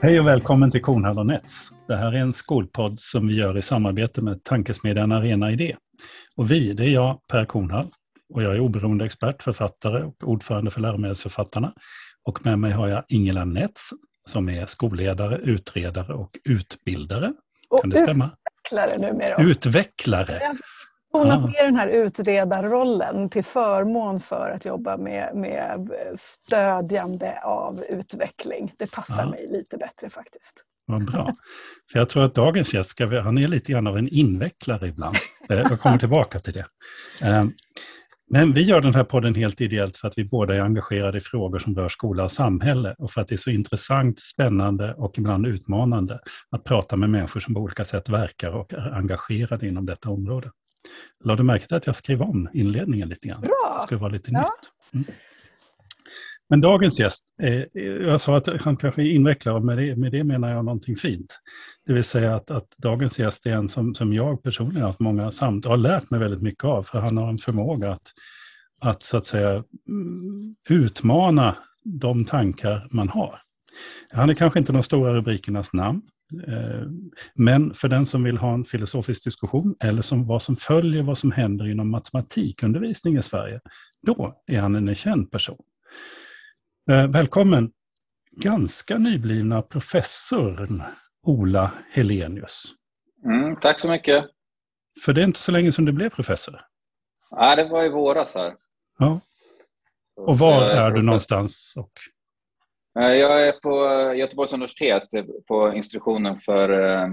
Hej och välkommen till Kornhall och Nets. Det här är en skolpodd som vi gör i samarbete med tankesmedjan Arena Idé. Och vi, det är jag, Per Kornhall, och jag är oberoende expert, författare och ordförande för läromedelsförfattarna. Och med mig har jag Ingela Nets som är skolledare, utredare och utbildare. Och kan det stämma? utvecklare numera också. Utvecklare? Hon har ner den här utredarrollen till förmån för att jobba med, med stödjande av utveckling. Det passar ja. mig lite bättre faktiskt. Vad bra. För jag tror att dagens gäst, ska vi, han är lite grann av en invecklare ibland. Eh, jag kommer tillbaka till det. Eh, men vi gör den här podden helt ideellt för att vi båda är engagerade i frågor som rör skola och samhälle och för att det är så intressant, spännande och ibland utmanande att prata med människor som på olika sätt verkar och är engagerade inom detta område. Lade du märke till att jag skrev om inledningen lite grann? Bra! Det ska vara lite ja. nytt. Mm. Men dagens gäst, eh, jag sa att han kanske är invecklad och med det, med det menar jag någonting fint. Det vill säga att, att dagens gäst är en som, som jag personligen har haft många samtal, har lärt mig väldigt mycket av, för han har en förmåga att, att så att säga mm, utmana de tankar man har. Han är kanske inte de stora rubrikernas namn, men för den som vill ha en filosofisk diskussion eller som vad som följer vad som händer inom matematikundervisning i Sverige, då är han en känd person. Eh, välkommen ganska nyblivna professorn Ola Helenius. Mm, tack så mycket. För det är inte så länge sedan du blev professor. Nej, det var i våras här. Ja. Och var är, är du någonstans? Och... Eh, jag är på Göteborgs universitet på institutionen för eh,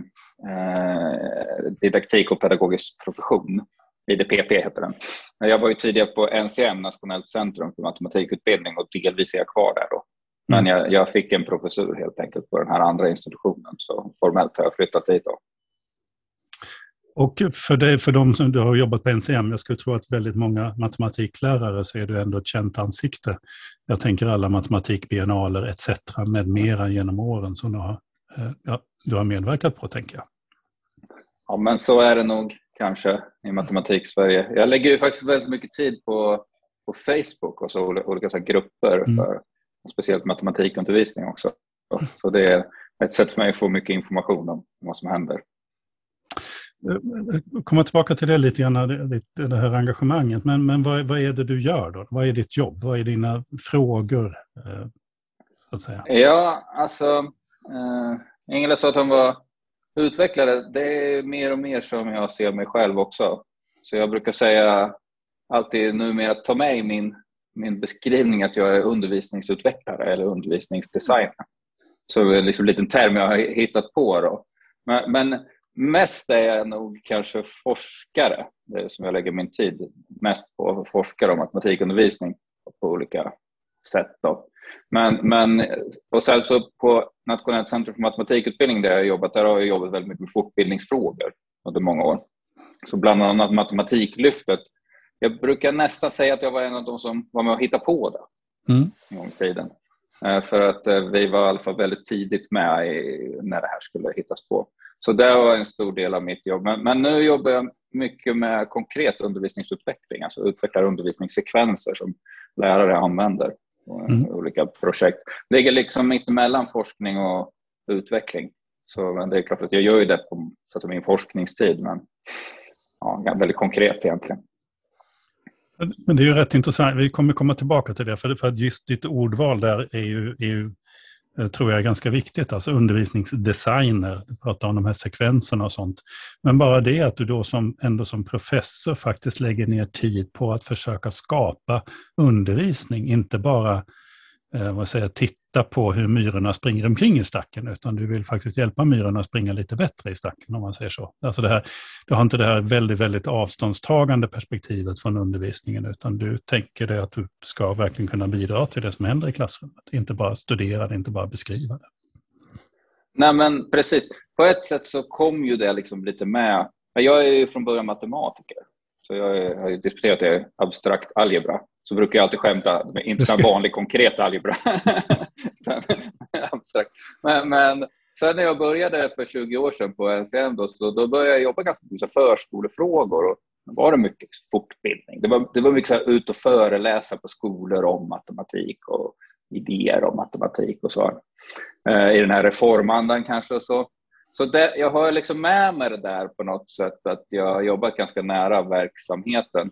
didaktik och pedagogisk profession. IDPP heter den. Jag var ju tidigare på NCM, Nationellt centrum för matematikutbildning och delvis är jag kvar där då. Men mm. jag, jag, fick en professur helt enkelt på den här andra institutionen så formellt har jag flyttat dit då. Och för, det, för de som du har jobbat på NCM, jag skulle tro att väldigt många matematiklärare så är du ändå ett känt ansikte. Jag tänker alla matematikbiennaler etc. med mera genom åren som du har, eh, ja, du har medverkat på, tänker jag. Ja, men så är det nog kanske i matematik-Sverige. Jag lägger ju faktiskt väldigt mycket tid på, på Facebook och så olika så grupper mm. för speciellt matematikundervisning också. Så det är ett sätt för mig att få mycket information om vad som händer. Eh, komma tillbaka till det lite grann, det här engagemanget. Men, men vad, vad är det du gör då? Vad är ditt jobb? Vad är dina frågor? Eh, så att säga? Ja, alltså eh, Ingela sa att hon var utvecklare. Det är mer och mer som jag ser mig själv också. Så jag brukar säga alltid numera ta med i min, min beskrivning att jag är undervisningsutvecklare eller undervisningsdesigner. Så det är liksom en liten term jag har hittat på. Då. Men, men mest är jag nog kanske forskare, det är som jag lägger min tid mest på, forskare om matematikundervisning på olika sätt. Då. Men, men och sen så på Nationellt centrum för matematikutbildning där jag har jobbat, där har jag jobbat väldigt mycket med fortbildningsfrågor under många år. Så bland annat Matematiklyftet. Jag brukar nästan säga att jag var en av de som var med och hittade på det mm. en gång i tiden. Eh, för att eh, vi var i alla fall väldigt tidigt med när det här skulle hittas på. Så det var en stor del av mitt jobb. Men, men nu jobbar jag mycket med konkret undervisningsutveckling, alltså utvecklar undervisningssekvenser som lärare använder mm. olika projekt. Det ligger liksom mitt emellan forskning och utveckling. Så men det är klart att jag gör ju det på så att min forskningstid, men ja, väldigt konkret egentligen. Men det är ju rätt intressant, vi kommer komma tillbaka till det, för, för att just ditt ordval där är ju, är ju Eh, Eh, tror jag är ganska viktigt, alltså undervisningsdesigner, du pratar om de här sekvenserna och sånt. Men bara det att du då som, ändå som professor faktiskt lägger ner tid på att försöka skapa undervisning, inte bara eh, vad säger, titta på hur myrorna springer omkring i stacken, utan du vill faktiskt hjälpa myrorna att springa lite bättre i stacken, om man säger så. Alltså det här, du har inte det här väldigt, väldigt avståndstagande perspektivet från undervisningen, utan du tänker dig att du ska verkligen kunna bidra till det som händer i klassrummet, inte bara studera det, inte bara beskriva det. Nej, men precis. På ett sätt så kom ju det liksom lite med. Jag är ju från början matematiker, så jag har disputerat i abstrakt algebra så brukar jag alltid skämta, inte så vanlig konkret algebra. Abstrakt. Men, men sen när jag började för 20 år sedan på NCM då, så då började jag jobba ganska mycket förskolefrågor. Och då var det mycket fortbildning. Det var, det var mycket så här, ut och föreläsa på skolor om matematik och idéer om matematik och så. eh, i den här reformandan kanske. Så så det, jag har liksom med mig det där på något sätt, att jag har jobbat ganska nära verksamheten.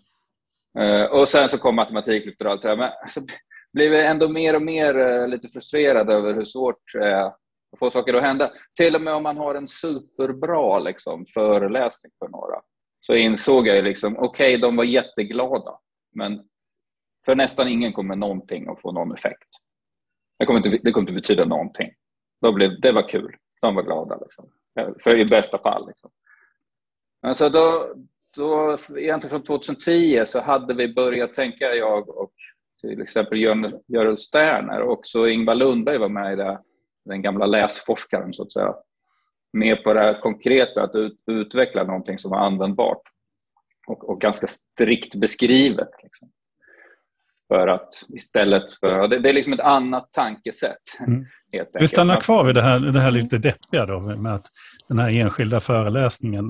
Eh, och sen så kom matematiklyftet och allt det där. Men alltså, så blev jag ändå mer och mer eh, lite frustrerad över hur svårt det är att få saker att hända. Till och med om man har en superbra liksom, föreläsning för några så insåg jag liksom, okej, okay, de var jätteglada, men för nästan ingen kommer någonting att få någon effekt. Det kommer inte, det kommer inte betyda någonting. Då blev, det var kul. De var glada. Liksom. För i bästa fall. Liksom. Alltså då, då, egentligen från 2010 så hade vi börjat tänka, jag och till exempel Görel Sterner och också Ingvar Lundberg var med i det, den gamla läsforskaren så att säga. Med på det här konkreta, att ut, utveckla någonting som var användbart och, och ganska strikt beskrivet. Liksom. För att istället för, det, det är liksom ett annat tankesätt. Mm. Vi stannar kvar vid det här, det här lite deppiga då, med att den här enskilda föreläsningen.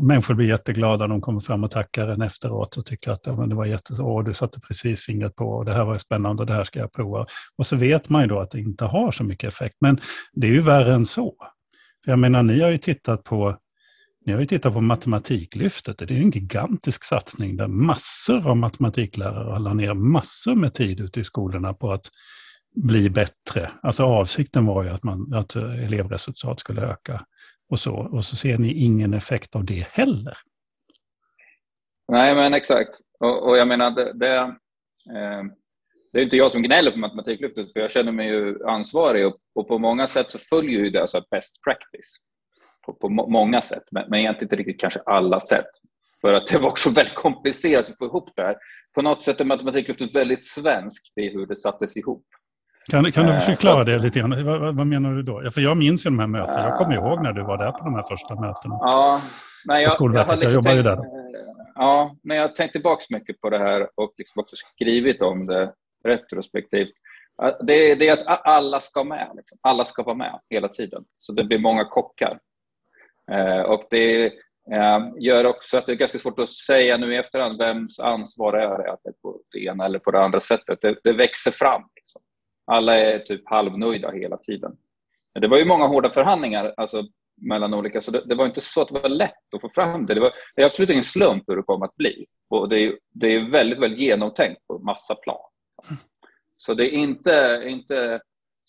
Människor blir jätteglada, de kommer fram och tackar en efteråt och tycker att ja, men det var jätte, åh, du satte precis fingret på och det här var spännande och det här ska jag prova. Och så vet man ju då att det inte har så mycket effekt. Men det är ju värre än så. För jag menar, ni har ju tittat på ni har ju tittat på Matematiklyftet. Det är en gigantisk satsning där massor av matematiklärare har lagt ner massor med tid ute i skolorna på att bli bättre. Alltså avsikten var ju att, man, att eh, elevresultat skulle öka och så. Och så ser ni ingen effekt av det heller. Nej, men exakt. Och, och jag menar, det, det, eh, det är inte jag som gnäller på Matematiklyftet, för jag känner mig ju ansvarig och, och på många sätt så följer ju det alltså best practice. På, på många sätt, men, men egentligen inte riktigt kanske alla sätt. För att det var också väldigt komplicerat att få ihop det här. På något sätt är Matematiklyftet väldigt svenskt i hur det sattes ihop. Kan, kan du eh, förklara det lite grann? Vad, vad, menar du då? För jag minns ju de här mötena. Jag kommer ihåg när du var där på de här första mötena. Ja, nej, jag, på Skolverket. Jag, liksom jag jobbar ju där. Ja, men jag har tänkt tillbaka mycket på det här och liksom också skrivit om det retrospektivt. Det, det är att alla ska med. Liksom. Alla ska vara med hela tiden. Så det blir många kockar. Eh, och det eh, gör också att det är ganska svårt att säga nu i efterhand vems ansvar är det att det är på det ena eller på det andra sättet. Det, det växer fram. Alla är typ halvnöjda hela tiden. Det var ju många hårda förhandlingar alltså, mellan olika, så det, det, var inte så att det var lätt att få fram det. Det, var, det är absolut ingen slump hur det kom att bli. Och det, är, det är väldigt, väldigt genomtänkt på massa plan. Så det är inte, inte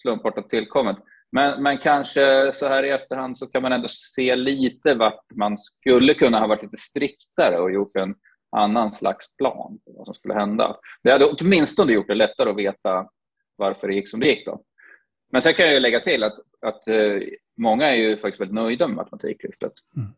slumpartat tillkommet. Men, men kanske så här i efterhand så kan man ändå se lite vart man skulle kunna ha varit lite striktare och gjort en annan slags plan för vad som skulle hända. Det hade åtminstone gjort det lättare att veta varför det gick som det gick. Då. Men sen kan jag lägga till att, att eh, många är ju faktiskt väldigt nöjda med Matematiklyftet. Mm.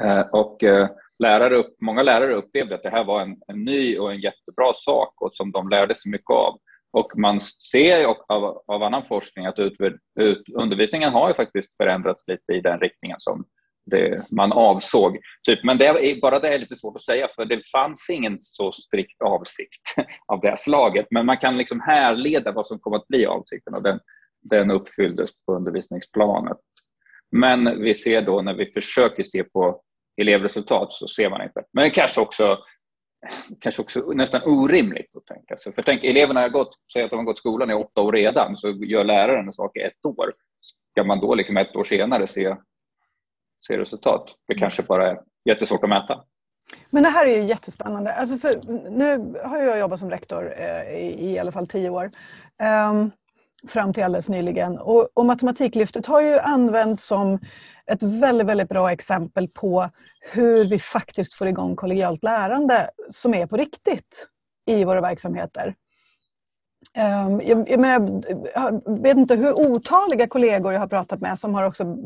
Eh, och eh, lärare upp, många lärare upplevde att det här var en, en, ny och en jättebra sak och som de lärde sig mycket av. Och man ser av, av annan forskning att ut, ut, undervisningen har ju faktiskt förändrats lite i den riktningen som det man avsåg. Typ. Men det är, bara det är lite svårt att säga för det fanns ingen så strikt avsikt av det slaget. Men man kan liksom härleda vad som kom att bli avsikten och den, den uppfylldes på undervisningsplanet. Men vi ser då när vi försöker se på elevresultat så ser man inte. Men det kanske också, kanske också nästan orimligt att tänka sig. För tänk, eleverna har gått, säg att de har gått skolan i åtta år redan, så gör läraren en sak i ett år. Ska man då liksom ett år senare se se resultat. Det kanske bara är jättesvårt att mäta. Men det här är ju jättespännande. Alltså nu har jag jobbat som rektor eh, i, i alla fall tio år. Um, fram till alldeles nyligen. Och, och Matematiklyftet har ju använts som ett väldigt, väldigt bra exempel på hur vi faktiskt får igång kollegialt lärande som är på riktigt i våra verksamheter. Ehm, jag, jag, menar, jag, vet inte hur otaliga kollegor jag har pratat med som har också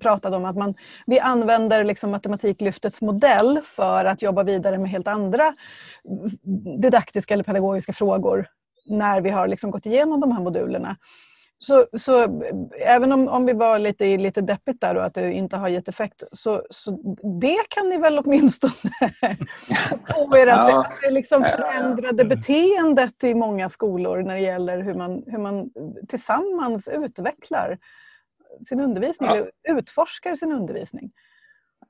pratat om att man, vi använder liksom matematiklyftets modell för att jobba vidare med helt andra didaktiska eller pedagogiska frågor när vi har liksom gått igenom de här modulerna. Så, så även om, om vi var lite, lite deppigt där och att det inte har gett effekt, så, så det kan ni väl åtminstone få er att ja. det liksom förändrade beteendet i många skolor när det gäller hur man, hur man tillsammans utvecklar sin undervisning, ja. utforskar sin undervisning.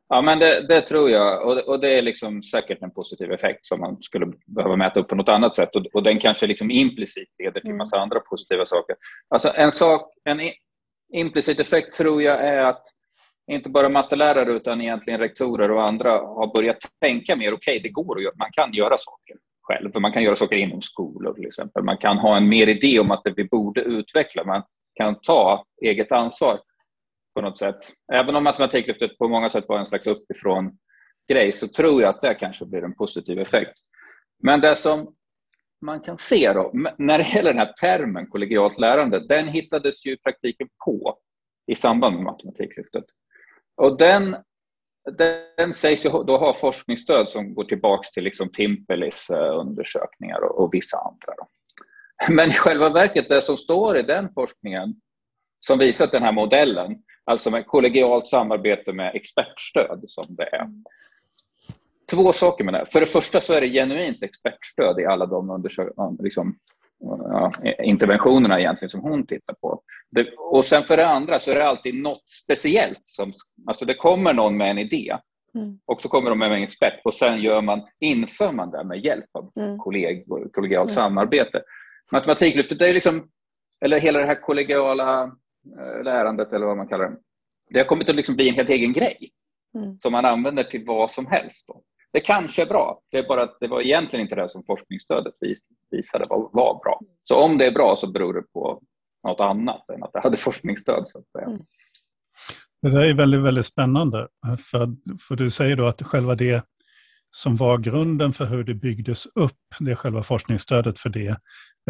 Ja, men det, det tror jag. Och, och, det är liksom säkert en positiv effekt som man skulle behöva mäta upp på något annat sätt. Och, och den kanske liksom implicit leder till en massa andra positiva saker. Alltså en, sak, en implicit effekt tror jag är att inte bara mattelärare utan egentligen rektorer och andra har börjat tänka mer, okej, okay, det går att göra, man kan göra saker själv. Man kan göra saker inom skolor till exempel. Man kan ha en mer idé om att det vi borde utveckla. Man kan ta eget ansvar på något sätt. Även om Matematiklyftet på många sätt var en slags uppifrån grej så tror jag att det kanske blir en positiv effekt. Men det som man kan se då, när det gäller den här termen kollegialt lärande, den hittades ju i praktiken på i samband med Matematiklyftet. Och den, den sägs ju då ha forskningsstöd som går tillbaks till liksom Timpelis eh, undersökningar och, och vissa andra. Då. Men i själva verket, det som står i den forskningen som visar att den här modellen, alltså med kollegialt samarbete med expertstöd som det är. Två saker med det. För det första så är det genuint expertstöd i alla de liksom, ja, interventionerna egentligen som hon tittar på. Det, och sen för det andra så är det alltid något speciellt. Som, alltså det kommer någon med en idé mm. och så kommer de med en expert och sen gör man, inför man det med hjälp av mm. kolleg, kollegialt mm. samarbete. Matematiklyftet är liksom, eller hela det här kollegiala eh, lärandet eller vad man kallar det. Det har kommit att liksom bli en helt egen grej mm. som man använder till vad som helst. Då. Det kanske är bra, det är bara att det var egentligen inte det som forskningsstödet visade var, var bra. Så om det är bra så beror det på något annat än att det hade forskningsstöd. Så att säga. Mm. Det där är väldigt, väldigt spännande. För, för du säger då att själva det som var grunden för hur det byggdes upp, det själva forskningsstödet för det.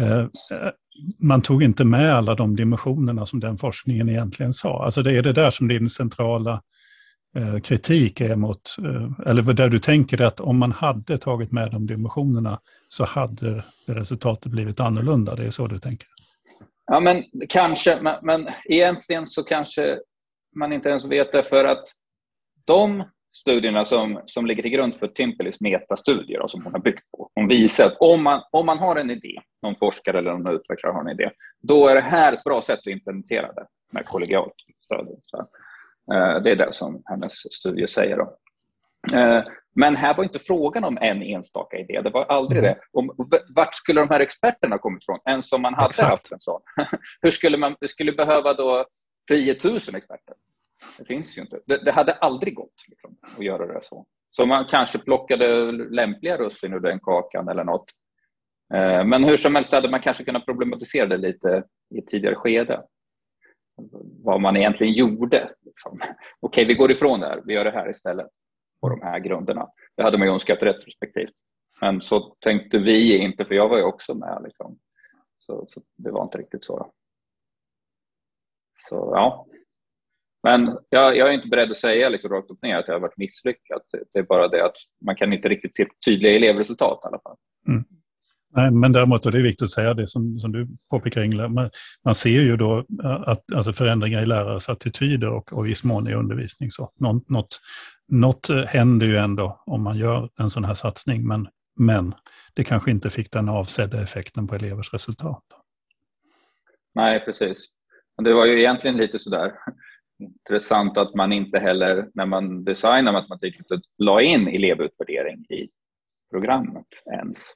Eh, eh, man tog inte med alla de dimensionerna som den forskningen egentligen sa. Alltså det är det där som din centrala eh, kritik är mot, eller där du tänker att om man hade tagit med de dimensionerna så hade resultatet blivit annorlunda. Det är så du tänker? Ja, men kanske, men, men egentligen så kanske man inte ens vet det för att de studierna som, som ligger till grund för Timpelis metastudier som hon har byggt på. Hon visar att om man, om man har en idé, någon forskare eller någon utvecklare har en idé, då är det här ett bra sätt att implementera det med kollegialt stöd. Så, eh, det är det som hennes studie säger. Då. Eh, men här var inte frågan om en enstaka idé. Det var aldrig mm. det. Om, vart skulle de här experterna kommit ifrån? En som man hade Exakt. haft en sån. Hur skulle man det skulle behöva då 10 000 experter? Det finns ju inte. Det, det hade aldrig gått liksom, att göra det så. Så man kanske plockade lämpliga russin ur den kakan eller något. Eh, men hur som helst hade man kanske kunnat problematisera det lite i ett tidigare skede. Vad man egentligen gjorde. Liksom. Okej, vi går ifrån det här. Vi gör det här istället på de här grunderna. Det hade man ju önskat retrospektivt. Men så tänkte vi inte, för jag var ju också med. Liksom. Så, så, det var inte riktigt så. Så ja, men jag, jag, är inte beredd att säga liksom rakt upp ner att det har varit misslyckat. Det är bara det att man kan inte riktigt se tydliga elevresultat i alla fall. Mm. Nej, men däremot, och det är viktigt att säga det som, som du påpekar Ingela, man, man ser ju då att, alltså förändringar i lärares attityder och, och viss mån i undervisning. Så något, något, något händer ju ändå om man gör en sån här satsning, men, men det kanske inte fick den avsedda effekten på elevers resultat. Nej, precis. Det var ju egentligen lite sådär intressant att man inte heller när man designar matematiklyftet la in elevutvärdering i programmet ens.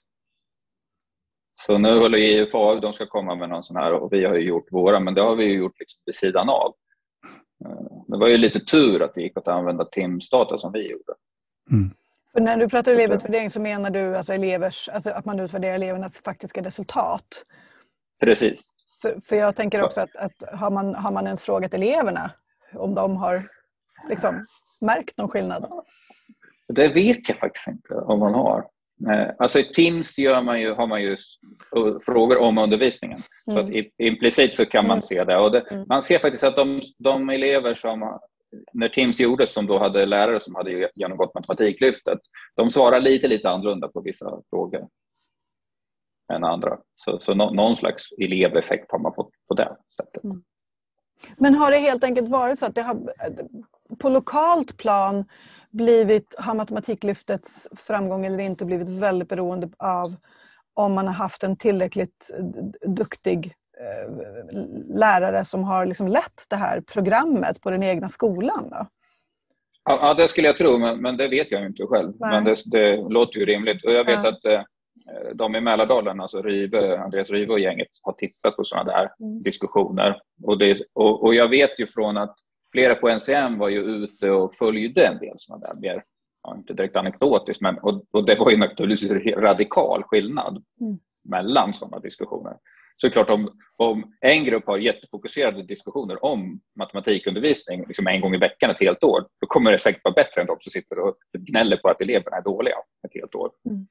Så nu håller IFAU, de ska komma med någon sån här och vi har ju gjort våra, men det har vi gjort liksom vid sidan av. Eh, det var ju lite tur att det gick att använda timsdata som vi gjorde. Mm. För när du pratar elevutvärdering så menar du alltså elevers, alltså att man utvärderar elevernas faktiska resultat? Precis. För, för jag tänker också att, att har, man, har man ens frågat eleverna om de har liksom, märkt någon skillnad? Det vet jag faktiskt inte om man har. Eh, alltså I Teams gör man ju, har man ju frågor om undervisningen. Mm. Så implicit så kan man mm. se det. Och det, mm. Man ser faktiskt att de, de, elever som, när Teams gjordes, som då hade lärare som hade genomgått matematiklyftet, de svarar lite, lite annorlunda på vissa frågor än andra. Så, så någon slags eleveffekt har man fått på det sättet. Mm. Men har det helt enkelt varit så att det har på lokalt plan blivit, har Matematiklyftets framgång eller inte blivit väldigt beroende av om man har haft en tillräckligt duktig eh, lärare som har liksom lett det här programmet på den egna skolan? Då? Ja, det skulle jag tro, men, men det vet jag inte själv. Nej. Men det, det, låter ju rimligt. Och jag vet ja. att eh, de i Mälardalen, alltså Rive, Andreas Rive och gänget, har tittat på sådana där mm. diskussioner. Och, det, och, och, jag vet ju från att flera på NCM var ju ute och följde en del sådana där mer, ja, inte direkt anekdotiskt, men och, och det var ju naturligtvis radikal skillnad mm. mellan sådana diskussioner. Så klart om, om en grupp har jättefokuserade diskussioner om matematikundervisning liksom en gång i veckan ett helt år, då kommer det säkert vara bättre än de som sitter och gnäller på att eleverna är dåliga ett helt år. Mm.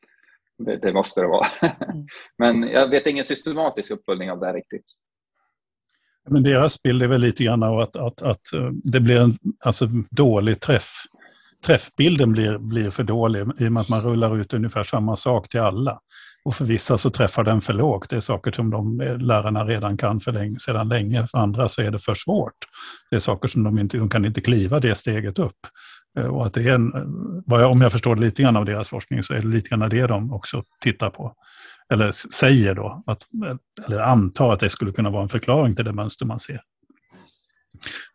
Det, det, måste det vara. Mm. Men jag vet ingen systematisk uppföljning av det här riktigt. Men deras bild är väl lite grann av att, att, att eh, det blir en alltså, dålig träff. Träffbilden blir, blir för dålig i och med att man rullar ut ungefär samma sak till alla. Och för vissa så träffar den för lågt. Det är saker som de eh, lärarna redan kan för länge, sedan länge. För andra så är det för svårt. Det är saker som de inte de kan inte kliva det steget upp. Eh, och att det är en, om jag förstår lite grann av deras forskning så är det lite grann det de också tittar på. Eller säger då, att, eller antar att det skulle kunna vara en förklaring till det mönster man ser.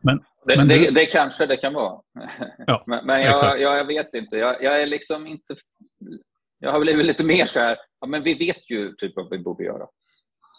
Men, det, men det, det, kanske det kan vara. Ja, men, men jag, jag, vet inte. Jag, jag, är liksom inte... Jag har blivit lite mer så här, ja, men vi vet ju typ vad vi borde göra.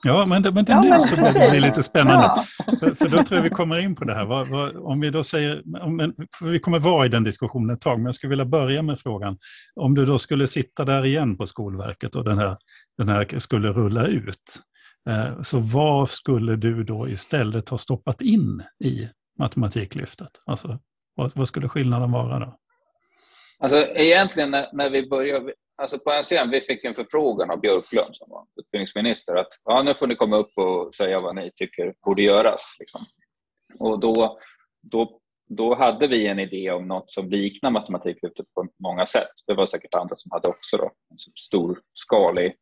Ja, men det, men det ja, men så det blir lite spännande. Ja. För, för, då tror jag vi kommer in på det här. Vad, vad, om vi då säger, om, vi kommer vara i den diskussionen ett tag, men jag skulle vilja börja med frågan. Om du då skulle sitta där igen på Skolverket och den här, den här skulle rulla ut. Eh, så vad skulle du då istället ha stoppat in i Matematiklyftet? Alltså, vad, vad skulle skillnaden vara då? Alltså egentligen när, när vi började, alltså på NCM, vi fick en förfrågan av Björklund som var utbildningsminister att ja, nu får ni komma upp och säga vad ni tycker borde göras. Liksom. Och då, då, då hade vi en idé om något som liknar Matematiklyftet på många sätt. Det var säkert andra som hade också då, en storskalig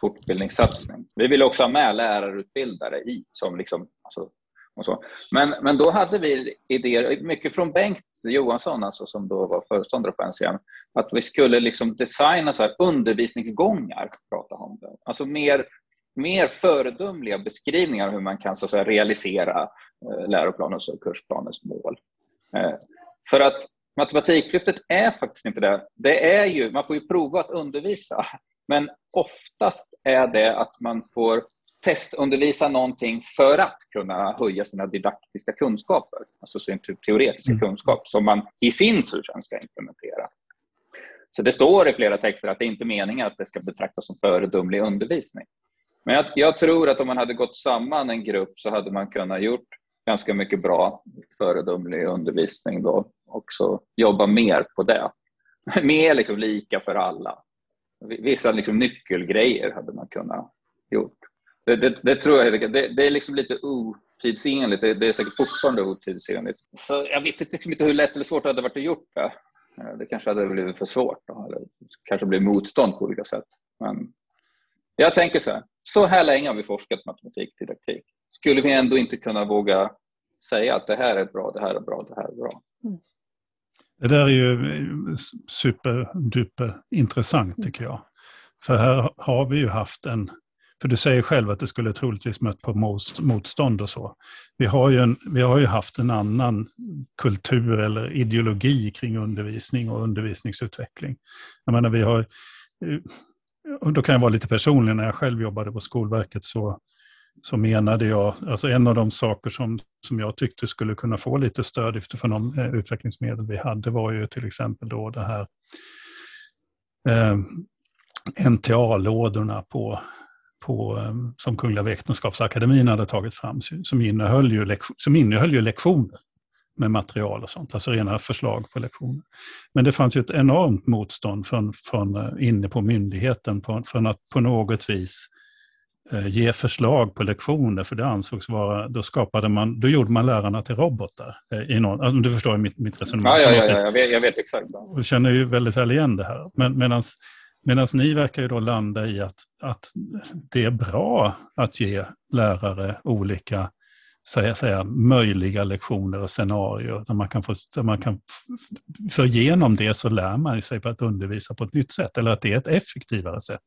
fortbildningssatsning. Vi ville också ha med lärarutbildare i som liksom, alltså, och så. Men, men då hade vi idéer, mycket från Bengt Johansson, alltså, som då var föreståndare på NCM, att vi skulle liksom designa så undervisningsgångar, prata om det. Alltså mer, mer föredömliga beskrivningar av hur man kan så säga, realisera eh, läroplanens och kursplanens mål. Eh, för att Matematiklyftet är faktiskt inte det. Det är ju, man får ju prova att undervisa, men oftast är det att man får testundervisa någonting för att kunna höja sina didaktiska kunskaper, alltså sin teoretiska mm. kunskap, som man i sin tur sen ska implementera. Så det står i flera texter att det inte är meningen att det ska betraktas som föredömlig undervisning. Men jag, jag, tror att om man hade gått samman en grupp så hade man kunnat gjort ganska mycket bra föredömlig undervisning då också jobba mer på det. mer liksom lika för alla. Vissa liksom nyckelgrejer hade man kunnat gjort. Det, det, det, tror jag det, det är liksom lite otidsenligt. Det, det är säkert fortfarande otidsenligt. Så jag vet liksom inte hur lätt eller svårt det hade varit att gjort det. Eh, det kanske hade blivit för svårt. Då, eller kanske blivit motstånd på olika sätt. Men jag tänker så här. Så här länge har vi forskat matematik didaktik. Skulle vi ändå inte kunna våga säga att det här är bra, det här är bra, det här är bra. Mm. Det där är ju superduper intressant tycker jag. För här har vi ju haft en för du säger själv att det skulle troligtvis mött på motstånd och så. Vi har, ju en, vi har ju haft en annan kultur eller ideologi kring undervisning och undervisningsutveckling. Jag menar, vi har, eh, och då kan jag vara lite personlig, när jag själv jobbade på Skolverket så, så menade jag, alltså en av de saker som, som jag tyckte skulle kunna få lite stöd utifrån de eh, utvecklingsmedel vi hade var ju till exempel då det här eh, NTA-lådorna på på, ehm, som Kungliga Vetenskapsakademin hade tagit fram, som innehöll, ju lektion, som innehöll ju lektioner med material och sånt, alltså rena förslag på lektioner. Men det fanns ju ett enormt motstånd från, från eh, inne på myndigheten på, från att på något vis eh, ge förslag på lektioner, för det ansågs vara, då skapade man, då gjorde man lärarna till robotar. Eh, I någon, alltså, du förstår mitt, mitt resonemang. Ja, ja, ja, ja jag, vet, jag vet exakt. Du känner ju väldigt väl igen det här. Men, medans, Medan ni verkar ju då landa i att, att det är bra att ge lärare olika säga, säga, möjliga lektioner och scenarier. Där man kan få, där man kan, för genom det så lär man sig på att undervisa på ett nytt sätt. Eller att det är ett effektivare sätt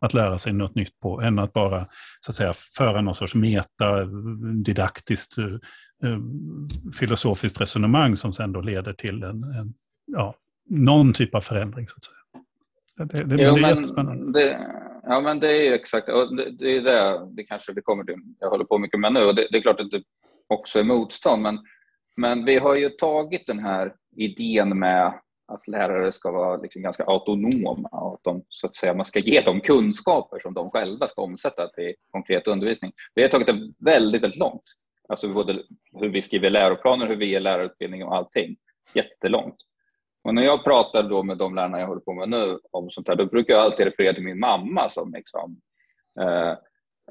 att lära sig något nytt på än att bara så att säga, föra någon sorts meta, didaktiskt, eh, eh, filosofiskt resonemang som sen då leder till en, en ja, någon typ av förändring. Så att säga. Det, det, jo, det är men jättespännande. Det, ja, men det är exakt. Och det, det är det, det kanske vi kommer till. Jag håller på mycket med nu. Och det, det är klart att det också är motstånd. Men, men vi har ju tagit den här idén med att lärare ska vara liksom ganska autonoma och att de, så att säga, man ska ge dem kunskaper som de själva ska omsätta till konkret undervisning. Vi har tagit det väldigt, väldigt långt. Alltså både hur vi skriver läroplaner, hur vi ger lärarutbildning och allting. Jättelångt. Och när jag pratar då med de lärarna jag håller på med nu om sånt här, då brukar jag alltid referera till min mamma som liksom, eh,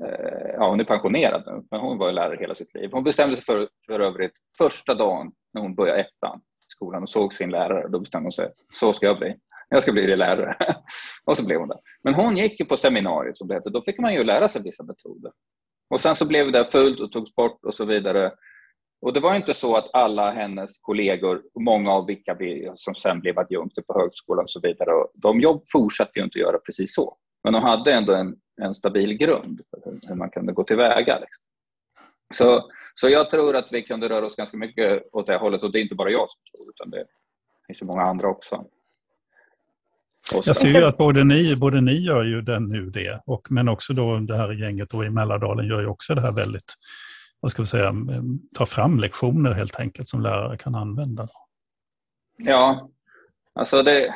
eh, ja hon är pensionerad nu, men hon var lärare hela sitt liv. Hon bestämde sig för, för övrigt första dagen när hon började ettan i skolan och såg sin lärare, då bestämde hon sig, så ska jag bli. Jag ska bli lärare. och så blev hon det. Men hon gick ju på seminariet som det hette, då fick man ju lära sig vissa metoder. Och sen så blev det fullt och togs bort och så vidare. Och det var inte så att alla hennes kollegor, många av vilka som sen blev adjunkter på högskolan och så vidare, de jobb fortsatte ju inte göra precis så. Men de hade ändå en, en stabil grund för hur man kunde gå tillväga. Liksom. Så, så jag tror att vi kunde röra oss ganska mycket åt det hållet och det är inte bara jag som tror utan det finns ju många andra också. Jag ser ju att både ni, både ni gör ju den nu det, och, men också då det här gänget då i Mälardalen gör ju också det här väldigt vad ska vi säga, ta fram lektioner helt enkelt som lärare kan använda. Ja, alltså det,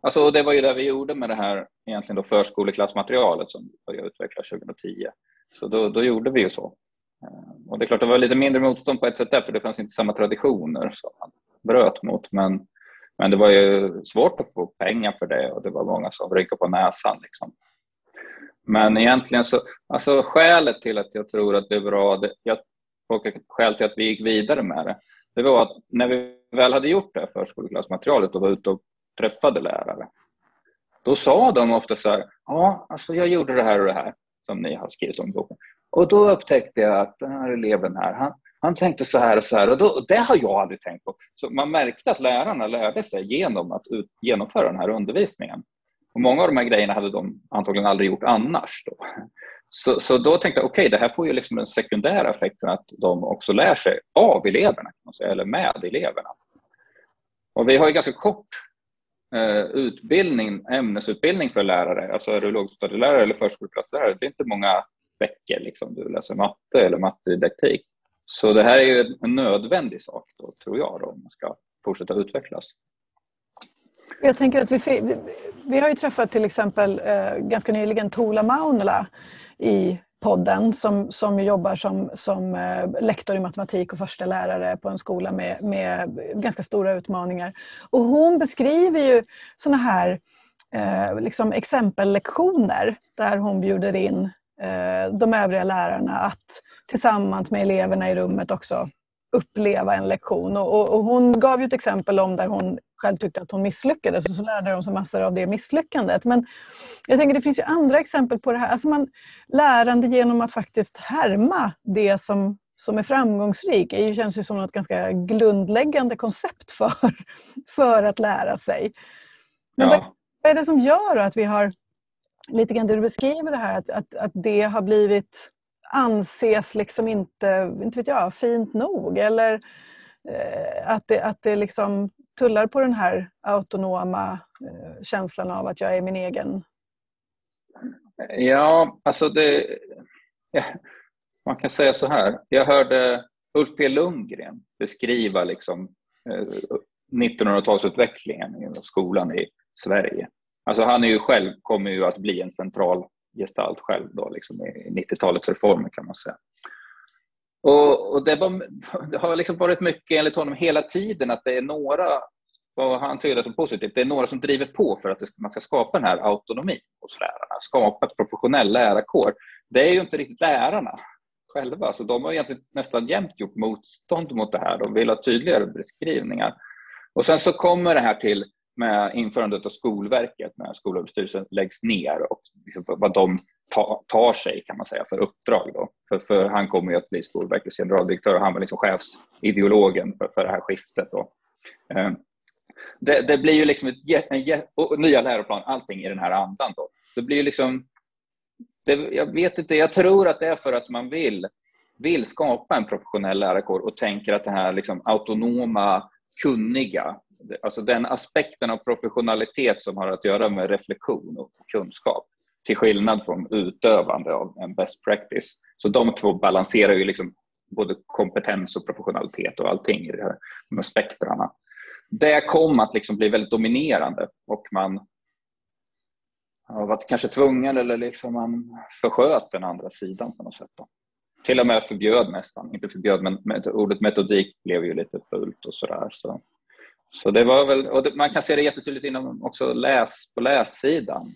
alltså det var ju det vi gjorde med det här egentligen då förskoleklassmaterialet som började utvecklas 2010. Så då, då gjorde vi ju så. Eh, och det är klart, det var lite mindre motstånd på ett sätt där, för det fanns inte samma traditioner som man bröt mot. Men, men det var ju svårt att få pengar för det och det var många som rynkade på näsan. Liksom. Men egentligen så, alltså skälet till att jag tror att det är bra, det, jag, och skälet till att vi gick vidare med det, det var att när vi väl hade gjort det här förskoleklassmaterialet och var ute och träffade lärare, då sa de ofta så här, ja, alltså jag gjorde det här och det här som ni har skrivit om i boken. Och då upptäckte jag att den här eleven här, han, han tänkte så här och så här och då, det har jag aldrig tänkt på. Så man märkte att lärarna lärde sig genom att ut, genomföra den här undervisningen. Och många av de här grejerna hade de antagligen aldrig gjort annars. Då. Så, så då tänkte jag, okej, okay, det här får ju liksom den sekundära effekten att de också lär sig av eleverna, kan man säga, eller med eleverna. Och vi har ju ganska kort eh, utbildning, ämnesutbildning för lärare. Alltså är du lågstadielärare eller förskoleklasslärare, det är inte många veckor liksom, du läser matte eller mattedidaktik. Så det här är ju en nödvändig sak, då, tror jag, då, om man ska fortsätta utvecklas. Jag tänker att vi, vi har ju träffat till exempel eh, ganska nyligen Tola Maunela i podden som, som jobbar som, som eh, lektor i matematik och första lärare på en skola med, med ganska stora utmaningar. Och hon beskriver ju sådana här eh, liksom exempellektioner där hon bjuder in eh, de övriga lärarna att tillsammans med eleverna i rummet också uppleva en lektion. Och, och, och, hon gav ju ett exempel om där hon själv tyckte att hon misslyckades och så lärde de sig massor av det misslyckandet. Men jag tänker det finns ju andra exempel på det här. Alltså man, lärande genom att faktiskt härma det som, som är framgångsrik det känns ju som något ganska grundläggande koncept för, för att lära sig. Men ja. vad, vad är det som gör att vi har, lite grann det du beskriver det här, att, att, att det har blivit anses liksom inte, inte vet jag, fint nog eller eh, att det, att det liksom tullar på den här autonoma eh, känslan av att jag är min egen? Ja, alltså det... Ja, man kan säga så här. Jag hörde Ulf P Lundgren beskriva liksom, eh, 1900-talsutvecklingen i skolan i Sverige. Alltså han är ju själv, kommer ju att bli en central gestalt själv då, liksom i 90-talets reformer kan man säga. Och, och det, var, det, har liksom varit mycket enligt honom hela tiden att det är några, och han ser det som positivt, det är några som driver på för att man ska skapa den här autonomin hos lärarna, skapa ett professionell lärarkår. Det är ju inte riktigt lärarna själva, så de har egentligen nästan jämt gjort motstånd mot det här. De vill ha tydligare beskrivningar. Och sen så kommer det här till med införandet av Skolverket när Skolöverstyrelsen läggs ner och liksom vad de ta, tar sig kan man säga för uppdrag. Då. För, för han kommer ju att bli Skolverkets generaldirektör och han var liksom chefsideologen för, för det här skiftet. Då. Eh, det, det, blir ju liksom ett, en, och nya läroplan, allting i den här andan. Då. Det blir ju liksom, det, jag vet inte, jag tror att det är för att man vill, vill skapa en professionell lärarkår och tänker att det här liksom autonoma, kunniga alltså den aspekten av professionalitet som har att göra med reflektion och kunskap till skillnad från utövande av en best practice. Så de två balanserar ju liksom både kompetens och professionalitet och allting i det här spektrarna. Det kom att liksom bli väldigt dominerande och man har varit kanske tvungen eller liksom man försköt den andra sidan på något sätt. Då. Till och med förbjöd nästan, inte förbjöd men ordet metodik blev ju lite fult och sådär. Så. Så det var väl, och man kan se det jättetydligt inom också läs, på lässidan.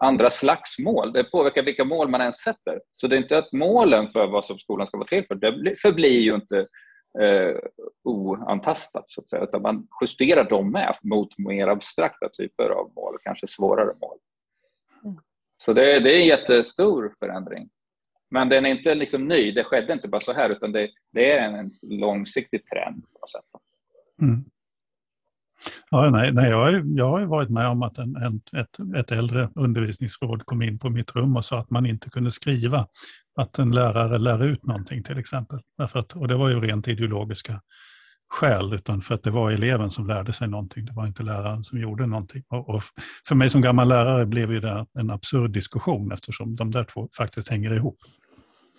andra slags mål, det påverkar vilka mål man än sätter. Så det är inte att målen för vad som skolan ska vara till för, det förblir ju inte eh, oantastat, så att säga, utan man justerar dem med mot mer abstrakta typer av mål, kanske svårare mål. Mm. Så det, det är en jättestor förändring. Men den är inte liksom ny, det skedde inte bara så här, utan det, det är en långsiktig trend. På något sätt. Mm. Ja, nej, nej, jag, har, jag har varit med om att en, en, ett, ett äldre undervisningsråd kom in på mitt rum och sa att man inte kunde skriva att en lärare lär ut någonting till exempel. Därför att, och det var ju rent ideologiska skäl, utan för att det var eleven som lärde sig någonting. Det var inte läraren som gjorde någonting. Och, och för mig som gammal lärare blev ju det en absurd diskussion eftersom de där två faktiskt hänger ihop.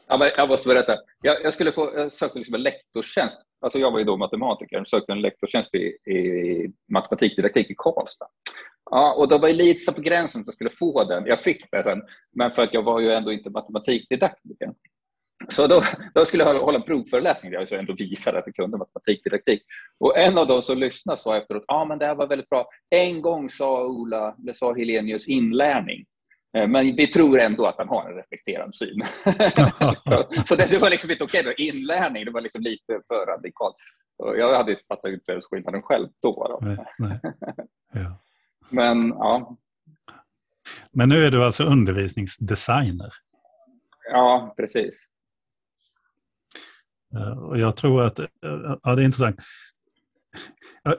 Ja, men jag måste berätta. Jag, jag skulle få, jag sökte liksom en lektorstjänst. Alltså jag var ju då matematiker och sökte en lektorstjänst i, i matematikdidaktik i Karlstad. Ja, och då var Elitsa på gränsen att jag skulle få den. Jag fick den sen, men för att jag var ju ändå inte matematikdidaktiker. Så då, då skulle jag hålla en provföreläsning där jag ändå visade att jag kunde matematikdidaktik. Och en av dem som lyssnade sa efteråt, ja ah, men det här var väldigt bra. En gång sa Ola, eller sa Helenius inlärning. Eh, men vi tror ändå att han har en reflekterande syn. så, så det, var liksom inte okej. Okay, inlärning det var liksom lite för radikalt. Jag hade fattat inte ens skillnaden själv då. då. Nej, nej. Ja. Men ja. Men nu är du alltså undervisningsdesigner? Ja, precis. Eh, och jag tror att, eh, ja det är intressant.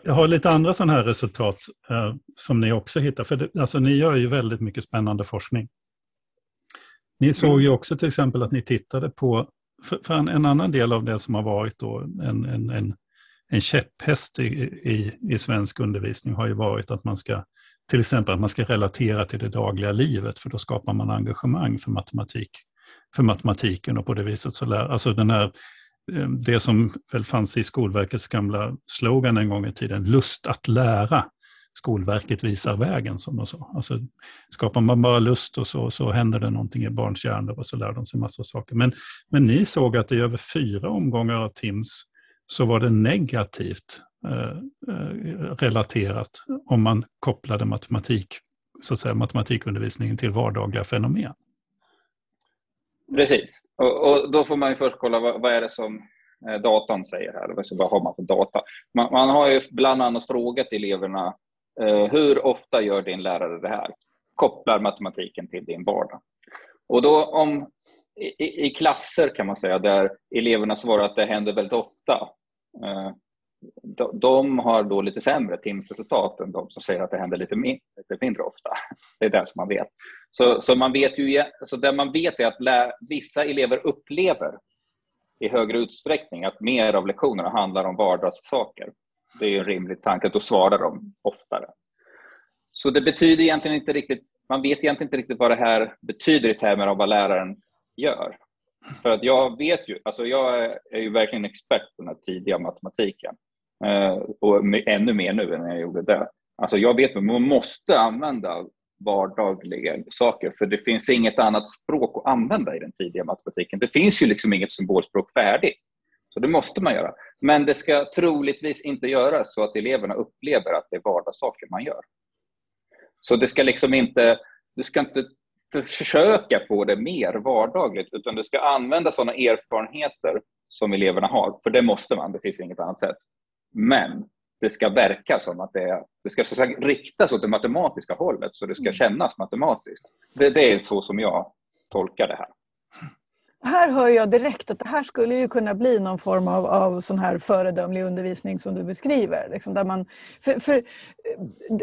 Jag har lite andra sådana här resultat eh, som ni också hittar. För det, alltså, ni gör ju väldigt mycket spännande forskning. Ni såg ju mm. också till exempel att ni tittade på, för, för en, en, annan del av det som har varit då en, en, en, en käpphäst i, i, i svensk undervisning har ju varit att man ska till exempel att man ska relatera till det dagliga livet, för då skapar man engagemang för matematik, för matematiken och på det viset så lär, alltså den här Ehm, det som väl fanns i Skolverkets gamla slogan en gång i tiden, lust att lära. Skolverket visar vägen, som de sa. Alltså, skapar man bara lust och så, så händer det någonting i barns hjärnor och så lär de sig massa saker. Men, men ni såg att i över fyra omgångar av TIMS så var det negativt eh, eh, relaterat om man kopplade matematik, så att säga, matematikundervisningen till vardagliga fenomen. Precis. Och, och, då får man ju först kolla vad, vad är det som eh, datan säger här. Alltså, vad har man för data? Man, man har ju bland annat frågat eleverna eh, hur ofta gör din lärare det här? Kopplar matematiken till din vardag. Och då om, i, i klasser kan man säga där eleverna svarar att det händer väldigt ofta. Eh, de, de har då lite sämre timsresultat än de som säger att det händer lite, min, lite mindre ofta. Det är det som man vet. Så, så man vet ju, så det man vet är att lä, vissa elever upplever i högre utsträckning att mer av lektionerna handlar om vardagssaker. Det är en rimlig tanke, att då svarar de oftare. Så det betyder egentligen inte riktigt, man vet egentligen inte riktigt vad det här betyder i termer av vad läraren gör. För att jag vet ju, alltså jag är ju verkligen expert på den här tidiga matematiken. Eh, och ännu mer nu än när jag gjorde det. Alltså jag vet att man måste använda vardagliga saker för det finns inget annat språk att använda i den tidiga matematiken. Det finns ju liksom inget symbolspråk färdigt. Så det måste man göra. Men det ska troligtvis inte göras så att eleverna upplever att det är vardagssaker man gör. Så det ska liksom inte, du ska inte försöka få det mer vardagligt utan du ska använda sådana erfarenheter som eleverna har. För det måste man, det finns inget annat sätt. Men det ska verka som att det är, det ska så säga, riktas åt det matematiska hållet så det ska mm. kännas matematiskt. Det, det är så som jag tolkar det här. Här hör jag direkt att det här skulle ju kunna bli någon form av, av sån här föredömlig undervisning som du beskriver. Liksom där man, för, för,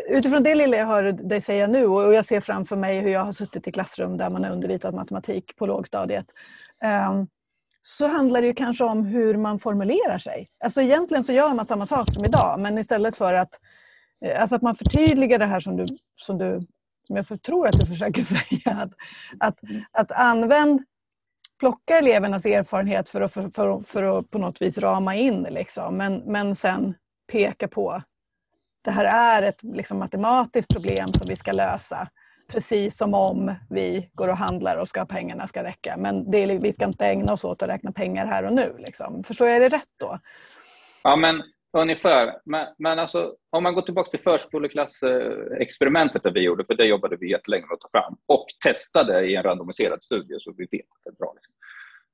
utifrån det lilla jag hör dig säga nu och jag ser framför mig hur jag har suttit i klassrum där man har undervisat matematik på lågstadiet. Um, så handlar det ju kanske om hur man formulerar sig. Alltså egentligen så gör man samma sak som idag men istället för att eh, alltså att man förtydligar det här som du, som du som jag tror att du försöker säga. Att, att, att använd, plocka elevernas erfarenhet för att, för, för, för att på något vis rama in liksom. men, men sen peka på det här är ett liksom, matematiskt problem som vi ska lösa. Precis som om vi går och handlar och ska pengarna ska räcka. Men det är, vi ska inte ägna oss åt att räkna pengar här och nu. Liksom. Förstår jag det rätt då? Ja, men ungefär. Men, men alltså, om man går tillbaka till förskoleklassexperimentet där vi gjorde, för det jobbade vi jättelänge med att ta fram och testade i en randomiserad studie så vi vet att det är bra. Liksom.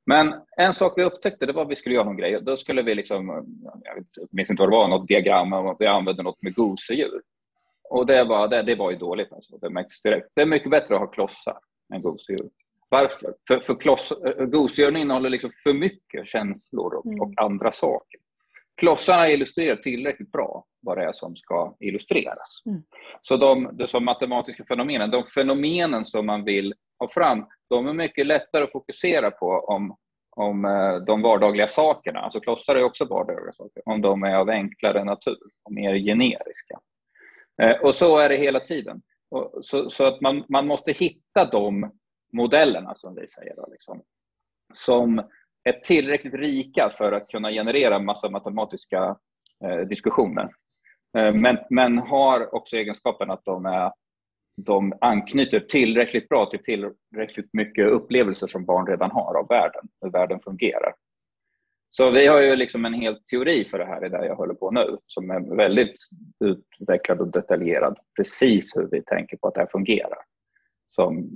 Men en sak vi upptäckte det var att vi skulle göra någon grej. Då skulle vi liksom, jag minns inte vad det var, något diagram och vi använde något med gosedjur. Och det var, det, det var ju dåligt alltså. Det märktes direkt. Det är mycket bättre att ha klossar än gosedjur. Varför? För, för kloss, gosedjuren innehåller liksom för mycket känslor och, mm. och andra saker. Klossarna illustrerar tillräckligt bra vad det är som ska illustreras. Mm. Så de, de som matematiska fenomenen, de fenomenen som man vill ha fram, de är mycket lättare att fokusera på om, om eh, de vardagliga sakerna, alltså klossar är också vardagliga saker, om de är av enklare natur och mer generiska. Eh, och så är det hela tiden. Så, så att man, man måste hitta de modellerna, som vi säger, då, liksom, som är tillräckligt rika för att kunna generera massa matematiska eh, diskussioner. Eh, men, men har också egenskapen att de, är, de anknyter tillräckligt bra till tillräckligt mycket upplevelser som barn redan har av världen, hur världen fungerar. Så vi har ju liksom en hel teori för det här, i det jag håller på nu, som är väldigt utvecklad och detaljerad, precis hur vi tänker på att det här fungerar. Som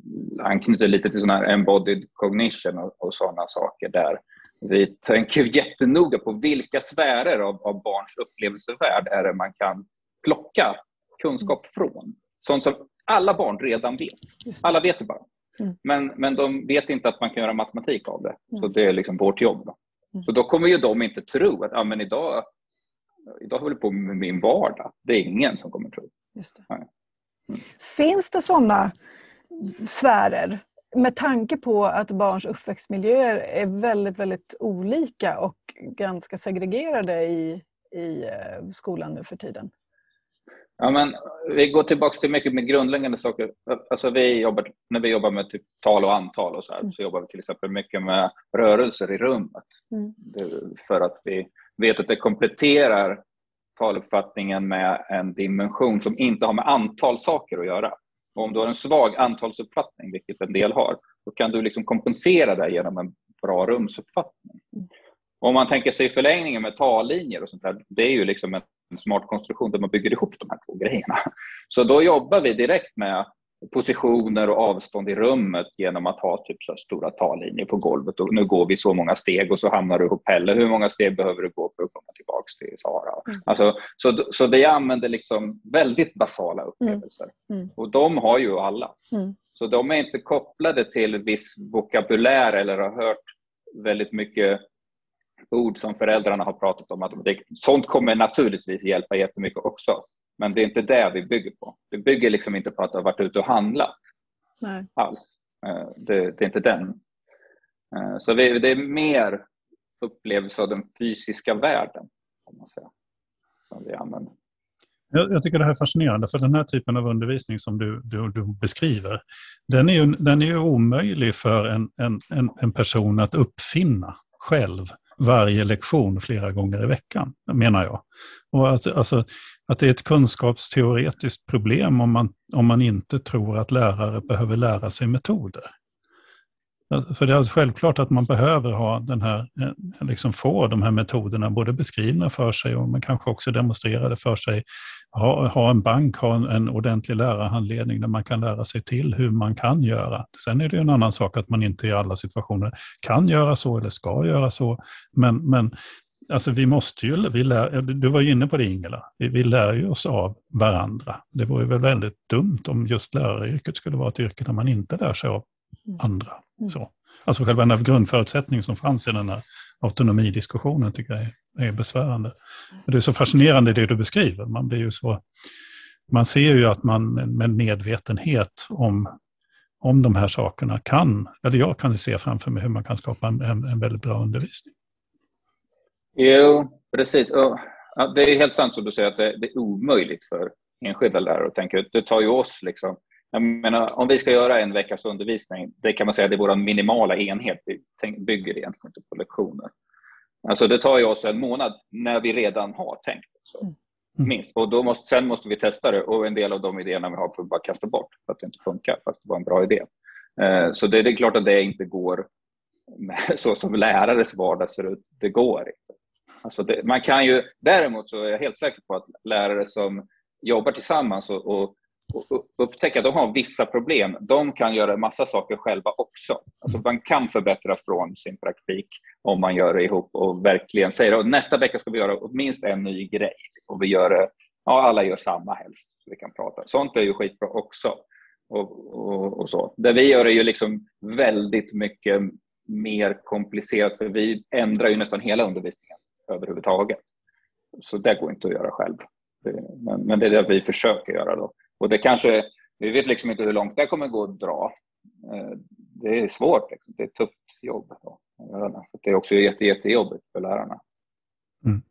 anknyter lite till sån här embodied cognition och, och sådana saker där vi tänker jättenoga på vilka sfärer av, av barns upplevelsevärld är det man kan plocka kunskap från. Sånt som alla barn redan vet. Alla vet det bara. Mm. Men, men de vet inte att man kan göra matematik av det. Så mm. det är liksom vårt jobb. Då. Så då kommer ju de inte tro att ah, men idag, idag håller jag på med min vardag. Det är ingen som kommer tro. Just det. Mm. Finns det sådana sfärer med tanke på att barns uppväxtmiljöer är väldigt, väldigt olika och ganska segregerade i, i eh, skolan nu för tiden? Ja, men vi går tillbaka till mycket med grundläggande saker. Alltså vi jobbar, när vi jobbar med typ tal och antal och så, här, mm. så jobbar vi till exempel mycket med rörelser i rummet. Mm. för att vi vet att det kompletterar taluppfattningen med en dimension som inte har med antal saker att göra. Och om du har en svag antalsuppfattning, vilket en del har, då kan du liksom kompensera det genom en bra rumsuppfattning. Mm. Om man tänker sig förlängningen med tallinjer och sånt där, det är ju liksom en smart konstruktion där man bygger ihop de här två grejerna. Så då jobbar vi direkt med positioner och avstånd i rummet genom att ha typ så stora tallinjer på golvet. Och nu går vi så många steg och så hamnar du på Pelle. Hur många steg behöver du gå för att komma tillbaka till Sara? Mm. Alltså, så, så vi använder liksom väldigt basala upplevelser. Mm. Mm. Och de har ju alla. Mm. Så de är inte kopplade till viss vokabulär eller har hört väldigt mycket ord som föräldrarna har pratat om. Att det, sånt kommer naturligtvis hjälpa jättemycket också. Men det är inte det vi bygger på. Vi bygger liksom inte på att du har varit ute och handlat Nej. alls. Eh, det, det, är inte den. Eh, så vi, det är mer upplevelse av den fysiska världen, kan man säga, som vi använder. Jag, jag, tycker det här är fascinerande, för den här typen av undervisning som du, du, du beskriver, den är ju, den är ju omöjlig för en, en, en, en person att uppfinna själv varje lektion flera gånger i veckan, menar jag. Och att, alltså, att det är ett kunskapsteoretiskt problem om man, om man inte tror att lärare behöver lära sig metoder. Alltså, för det är alltså självklart att man behöver ha den här, eh, liksom få de här metoderna både beskrivna för sig och man kanske också demonstrerade för sig. Ha, ha en bank, ha en, en ordentlig lärarhandledning där man kan lära sig till hur man kan göra. Sen är det en annan sak att man inte i alla situationer kan göra så eller ska göra så. Men, men alltså vi måste ju, vi lär, du var ju inne på det Ingela, vi, vi lär ju oss av varandra. Det vore väl väldigt dumt om just läraryrket skulle vara ett yrke där man inte lär sig av andra. Mm. Så. Alltså själva den grundförutsättningen som fanns i den här autonomidiskussionen tycker jag är, är besvärande. Och det är så fascinerande det du beskriver. Man blir ju så... Man ser ju att man med medvetenhet om, om de här sakerna kan, eller jag kan se framför mig hur man kan skapa en, en, en väldigt bra undervisning. Jo, precis. Och Ja, det är helt sant som du säger att det, det, är omöjligt för enskilda lärare att tänka ut. Det tar ju oss liksom jag menar, om vi ska göra en veckas undervisning, det kan man säga det är vår minimala enhet. Vi bygger egentligen inte på lektioner. Alltså det tar ju oss en månad när vi redan har tänkt. Så. Mm. Minst. Och då måste, sen måste vi testa det och en del av de idéerna vi har får vi bara kasta bort för att det inte funkar, fast det var en bra idé. Eh, så det, det, är klart att det inte går så som lärares vardag ser ut. Det går inte. Alltså det, man kan ju, däremot så är jag helt säker på att lärare som jobbar tillsammans och och upptäcka att de har vissa problem. De kan göra en massa saker själva också. Alltså man kan förbättra från sin praktik om man gör det ihop och verkligen säger att nästa vecka ska vi göra minst en ny grej. Och vi gör det, ja, alla gör samma helst. Så vi kan prata. Sånt är ju skitbra också. Och, och, och, så. Det vi gör är ju liksom väldigt mycket mer komplicerat för vi ändrar ju nästan hela undervisningen överhuvudtaget. Så det går inte att göra själv. Men, men det är det vi försöker göra. då. Och det kanske, vi vet liksom inte hur långt det kommer gå att dra. Eh, det är svårt, liksom. det är ett tufft jobb. Då. Det är också jätte, jättejobbigt för lärarna. Mm.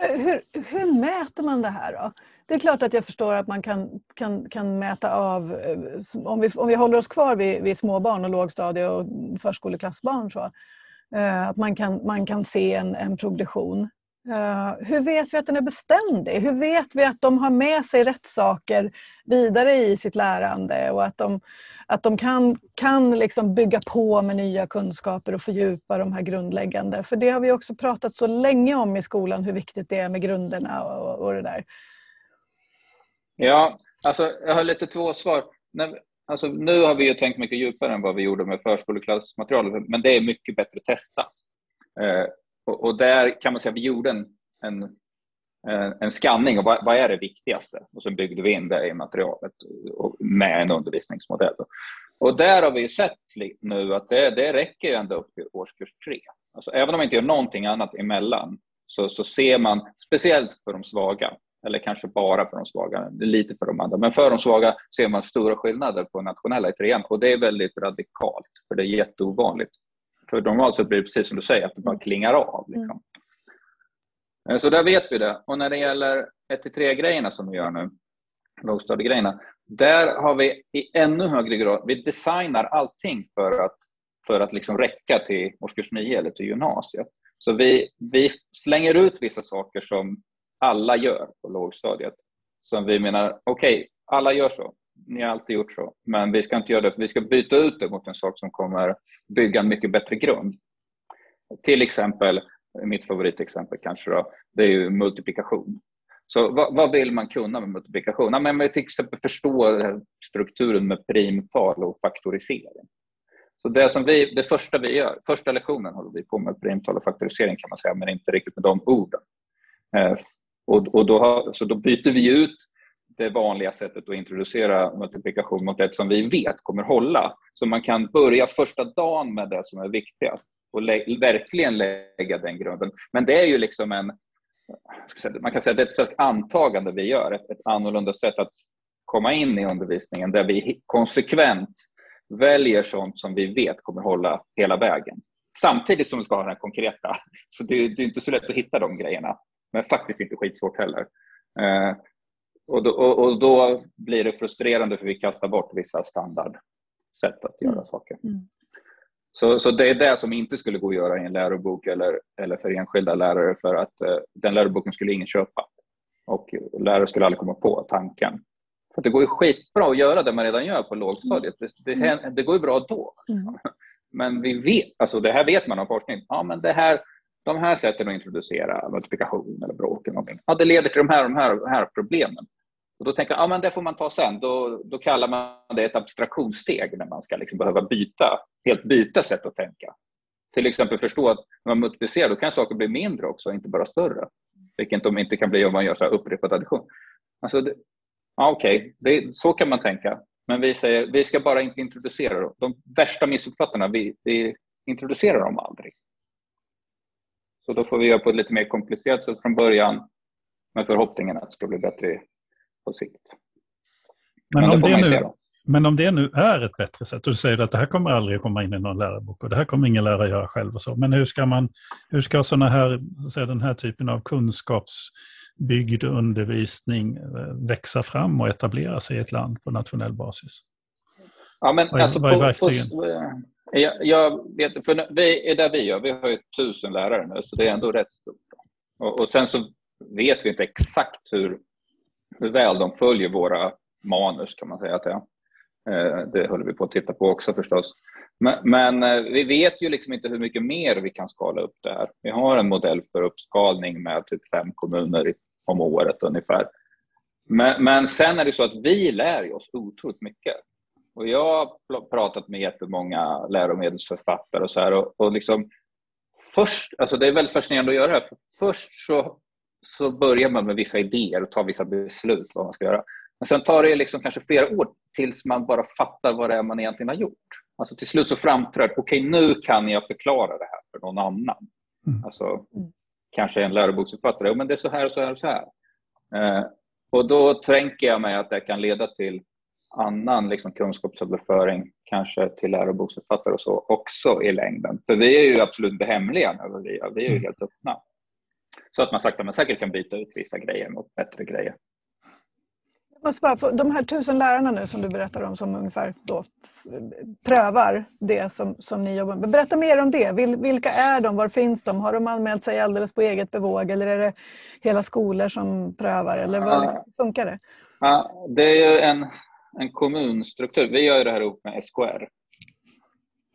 Hur, hur mäter man det här då? Det är klart att jag förstår att man kan, kan, kan mäta av, eh, om vi, om vi håller oss kvar vid, vid småbarn och lågstadie och förskoleklassbarn, så, eh, att man kan, man kan se en, en progression. Uh, hur vet vi att den är beständig? Hur vet vi att de har med sig rätt saker vidare i sitt lärande och att de, att de kan, kan liksom bygga på med nya kunskaper och fördjupa de här grundläggande? För det har vi också pratat så länge om i skolan, hur viktigt det är med grunderna och, och det där. Ja, alltså jag har lite två svar. Alltså, nu har vi ju tänkt mycket djupare än vad vi gjorde med förskoleklassmaterialet, men det är mycket bättre testat. Eh, och, och, där kan man säga att vi gjorde en, en, eh, en skanning av vad, vad, är det viktigaste och så byggde vi in det i materialet med en undervisningsmodell. Och där har vi sett nu att det, det räcker ända upp till årskurs tre. Alltså, även om man inte gör någonting annat emellan så, så ser man, speciellt för de svaga, eller kanske bara för de svaga, lite för de andra, men för de svaga ser man stora skillnader på nationella i trean och det är väldigt radikalt, för det är jätteovanligt. För normalt sett blir det precis som du säger, att det bara klingar av. Liksom. Mm. Så där vet vi det. Och när det gäller 1-3-grejerna som vi gör nu, lågstadiegrejerna, där har vi i ännu högre grad, vi designar allting för att, för att liksom räcka till årskurs 9 eller till gymnasiet. Så vi, vi slänger ut vissa saker som alla gör på lågstadiet. Som vi menar, okej, okay, alla gör så ni har alltid gjort så. Men vi ska inte göra det, för vi ska byta ut det mot en sak som kommer bygga en mycket bättre grund. Till exempel, mitt favoritexempel kanske då, det är ju multiplikation. Så vad, vad vill man kunna med multiplikation? Ja, men till exempel förstå strukturen med primtal och faktorisering. Så det, som vi, det första vi gör, första lektionen håller vi på med primtal och faktorisering kan man säga, men inte riktigt med de orden. Eh, och, och då har, så då byter vi ut det vanliga sättet att introducera multiplikation mot ett som vi vet kommer hålla. Så man kan börja första dagen med det som är viktigast och verkligen lägga den grunden. Men det är ju liksom en, man kan säga att det är ett slags antagande vi gör, ett, ett annorlunda sätt att komma in i undervisningen där vi konsekvent väljer sånt som vi vet kommer hålla hela vägen. Samtidigt som vi ska ha den konkreta. Så det, det är inte så lätt att hitta de grejerna, men faktiskt inte skitsvårt heller. Eh, och då, och, och då, blir det frustrerande för vi kastar bort vissa standardsätt att göra mm. saker. Mm. Så, så det är det som inte skulle gå att göra i en lärobok eller, eller för enskilda lärare för att eh, den läroboken skulle ingen köpa. Och lärare skulle aldrig komma på tanken. För det går ju skitbra att göra det man redan gör på lågstadiet. Det, det, mm. det går ju bra då. Mm. Men vi vet, alltså det här vet man av forskning, ja, men det här, de här sätten att introducera multiplikation eller bråk eller någonting, ja, det leder till de här, de här, de här problemen. Och då tänker jag ja, men det får man ta sen. Då, då kallar man det ett abstraktionssteg när man ska liksom behöva byta, helt byta sätt att tänka. Till exempel förstå att när man multiplicerar då kan saker bli mindre också, inte bara större. Vilket de inte kan bli om man gör så här upprepad addition. Alltså det, ja, Okej, okay. så kan man tänka. Men vi säger vi ska bara inte introducera dem. De värsta missuppfattarna, vi, vi introducerar dem aldrig. Så då får vi göra på ett lite mer komplicerat sätt från början med förhoppningen att det ska bli bättre på sikt. Men, Men om, det nu, Men om det nu är ett bättre sätt, och du säger att det här kommer aldrig komma in i någon lärarbok och det här kommer ingen lärare göra själv och så, men hur ska man, hur ska såna här, så den här typen av kunskapsbyggd undervisning eh, växa fram och etablera sig i ett land på nationell basis? Ja, men vad är, alltså vad är verktygen? På, eh, jag, jag, vet, för vi är där vi gör, vi har ju tusen lärare nu, så det är ändå rätt stort. Och, och sen så vet vi inte exakt hur, hur väl de följer våra manus kan man säga att det är. Eh, det håller vi på att titta på också förstås. Men, men, eh, vi vet ju liksom inte hur mycket mer vi kan skala upp det här. Vi har en modell för uppskalning med typ fem kommuner om året ungefär. Men, men sen är det så att vi lär oss otroligt mycket. Och jag har pratat med jättemånga läromedelsförfattare och så här och, och liksom först, alltså det är väldigt fascinerande att göra det här, för först så, så börjar man med vissa idéer och tar vissa beslut vad man ska göra. Men sen tar det liksom kanske flera år tills man bara fattar vad det är man egentligen har gjort. Alltså till slut så framträder okej okay, nu kan jag förklara det här för någon annan. Mm. Alltså, mm. kanske en läroboksförfattare, men det är så här och så här och så här. Eh, och då tänker jag mig att det kan leda till annan liksom, kunskapsöverföring, kanske till läroboksförfattare och så också i längden. För vi är ju absolut inte hemliga när vi Vi är ju mm. helt öppna. Så att man sakta men säkert kan byta ut vissa grejer mot bättre grejer. måste bara få, de här tusen lärarna nu som du berättar om som ungefär då prövar det som, som ni jobbar med. Berätta mer om det. vilka är de? Var finns de? Har de anmält sig alldeles på eget bevåg eller är det hela skolor som prövar? Eller vad liksom, funkar det? Ja, det är ju en en kommunstruktur. Vi gör det här ihop med SKR.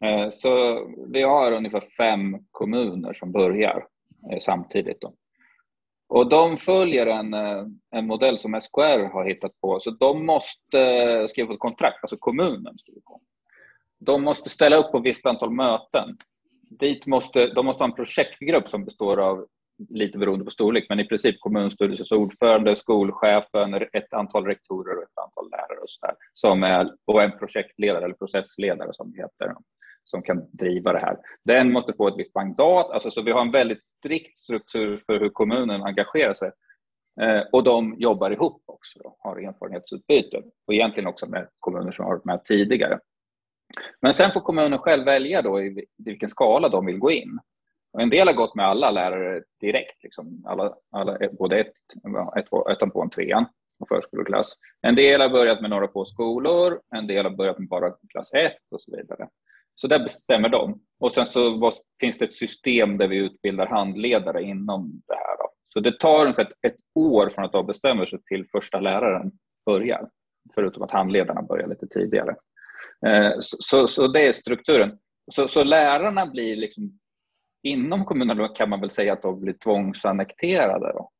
Eh, så vi har ungefär fem kommuner som börjar Eh, samtidigt. Då. Och de följer en, eh, en modell som SKR har hittat på. Så de måste eh, skriva på ett kontrakt, alltså kommunen skriver på. De måste ställa upp på ett visst antal möten. Dit måste, de måste ha en projektgrupp som består av lite beroende på storlek, men i princip kommunstyrelsens ordförande, skolchefen, ett antal rektorer och ett antal lärare och, så där, som är, och en projektledare eller processledare som det heter, som kan driva det här. Den måste få ett visst mandat, alltså, så vi har en väldigt strikt struktur för hur kommunen engagerar sig. Eh, och de jobbar ihop också, då, har erfarenhetsutbyte och egentligen också med kommuner som har varit med tidigare. Men sen får kommunen själv välja då i vilken skala de vill gå in. Och en del har gått med alla lärare direkt, liksom. alla, alla, både ett, ett, ettan, tvåan, trean och förskoleklass. En del har börjat med några få skolor, en del har börjat med bara klass 1 och så vidare. Så där bestämmer de. Och sen så finns det ett system där vi utbildar handledare inom det här. Då. Så det tar ungefär ett, ett år från att de bestämmer sig till första läraren börjar. Förutom att handledarna börjar lite tidigare. Eh, så, så, så, det är strukturen. Så, så lärarna blir liksom inom kommunerna kan man väl säga att de blir tvångsannekterade. Då.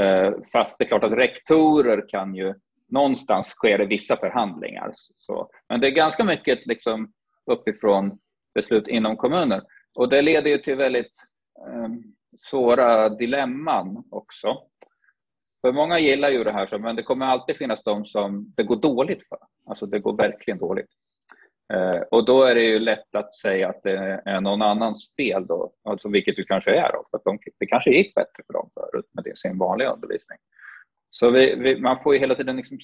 Eh, fast det är klart att rektorer kan ju någonstans sker det vissa förhandlingar. Så. Men det är ganska mycket liksom uppifrån beslut inom kommunen Och det leder ju till väldigt eh, svåra dilemman också. För många gillar ju det här, men det kommer alltid finnas de som det går dåligt för. Alltså det går verkligen dåligt. Eh, och då är det ju lätt att säga att det är någon annans fel, då, alltså vilket det kanske är. Då, för att de, det kanske gick bättre för dem förut med det, sin vanliga undervisning. Så vi, vi, man får ju hela tiden liksom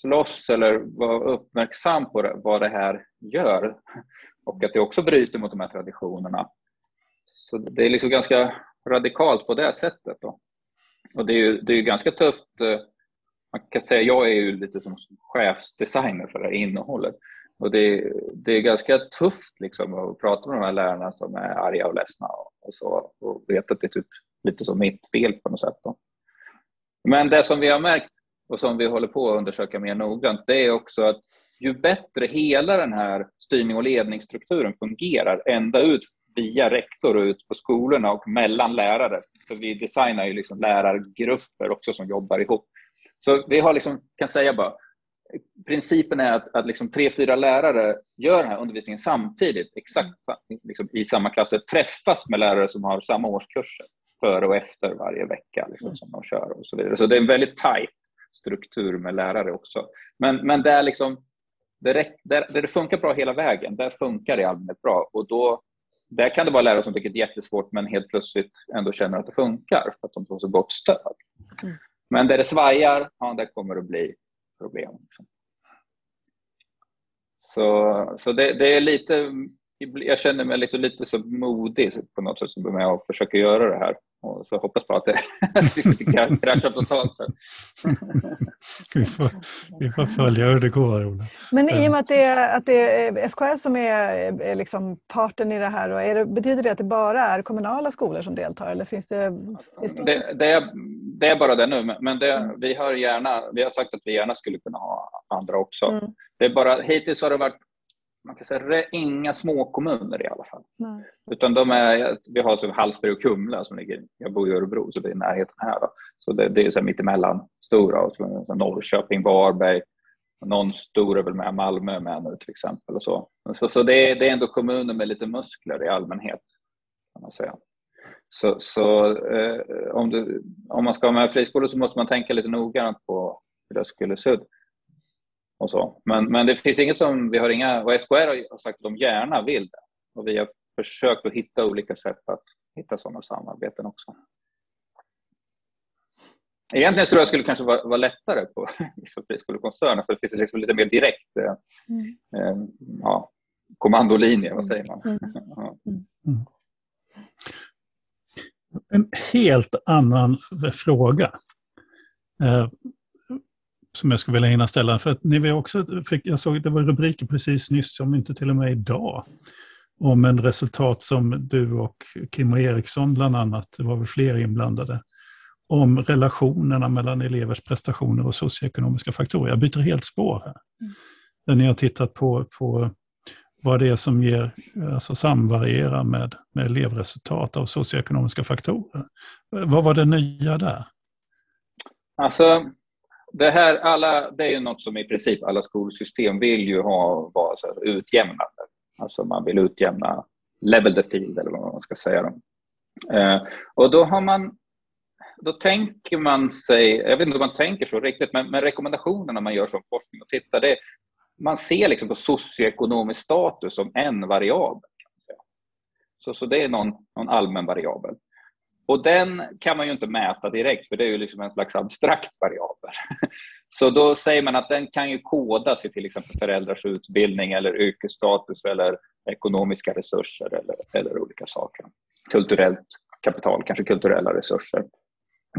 slåss eller vara uppmärksam på det, vad det här gör och att det också bryter mot de här traditionerna. Så det är liksom ganska radikalt på det sättet. Då. Och det är ju det är ganska tufft. Eh, man kan säga jag är ju lite som chefsdesigner för det här innehållet. Och det, det är ganska tufft liksom, att prata med de här lärarna som är arga och ledsna och, och så och veta att det är typ lite som mitt fel på något sätt. Då. Men det som vi har märkt och som vi håller på att undersöka mer noggrant det är också att ju bättre hela den här styrning och ledningsstrukturen fungerar ända ut via rektor och ut på skolorna och mellan lärare. För vi designar ju liksom lärargrupper också som jobbar ihop. Så vi har liksom, kan säga bara, principen är att, att liksom tre, fyra lärare gör den här undervisningen samtidigt, exakt liksom, i samma klasser, träffas med lärare som har samma årskurser före och efter varje vecka liksom, som de kör och så vidare. Så det är en väldigt tajt struktur med lärare också. Men, men där, liksom, där, där, det funkar bra hela vägen, där funkar det i allmänhet bra. Och då, där kan det vara lärare som tycker det är jättesvårt men helt plötsligt ändå känner att det funkar för att de får så gott stöd. Mm. Men där det svajar, ja, där kommer det bli problem. Så, så det, det är lite jag känner mig liksom lite så modig på något sätt som är med och försöker göra det här. Och så hoppas på att det inte kraschar totalt. Så. vi, får, vi får följa hur det går, Ola. Men i och med att det är, att det är SKR som är, är liksom parten i det här, och är det, betyder det att det bara är kommunala skolor som deltar? Eller finns det, finns det... det, det är, det är bara det nu, men det, vi, har gärna, vi har sagt att vi gärna skulle kunna ha andra också. Mm. Det är bara, hittills har det varit man kan säga inga småkommuner i alla fall. Nej. Utan de är, vi har alltså Hallsberg och Kumla som ligger, jag bor i Örebro så det är i närheten här. Då. Så det, det är så mittemellan stora, och så, så Norrköping, Varberg, någon stor är väl med, Malmö med nu till exempel. Och så så, så det, är, det är ändå kommuner med lite muskler i allmänhet. kan man säga. Så, så eh, om, du, om man ska ha med friskolor så måste man tänka lite noggrant på hur det skulle se ut och så. Men, men det finns inget som, vi har inga, och SKR har sagt att de gärna vill det. Och vi har försökt att hitta olika sätt att hitta sådana samarbeten också. Egentligen tror jag det skulle kanske vara, vara lättare på vissa friskolekoncerner för det finns liksom lite mer direkt eh, mm. eh, ja, kommandolinje, vad säger man? Mm. Mm. En helt annan fråga. Eh, som jag skulle vilja hinna ställa. För att ni var också, fick, jag såg det var rubriker precis nyss, om inte till och med idag, om en resultat som du och Kim och Eriksson bland annat, det var väl fler inblandade, om relationerna mellan elevers prestationer och socioekonomiska faktorer. Jag byter helt spår här. Mm. Där ni har tittat på, på vad det är som ger, alltså samvarierar med, med elevresultat av socioekonomiska faktorer. Vad var det nya där? Alltså, det här alla, det är ju något som i princip alla skolsystem vill ju ha vara så här, utjämnande. Alltså man vill utjämna level the field eller vad man ska säga. Eh, och då har man då tänker man sig, jag vet inte om man tänker så riktigt, men, men rekommendationerna man gör som forskning och tittar, det, man ser liksom på socioekonomisk status som en variabel. Så, så det är någon, någon allmän variabel. Och den kan man ju inte mäta direkt för det är ju liksom en slags abstrakt variabel. Så då säger man att den kan ju kodas i till exempel föräldrars utbildning eller yrkesstatus eller ekonomiska resurser eller, eller olika saker. Kulturellt kapital, kanske kulturella resurser.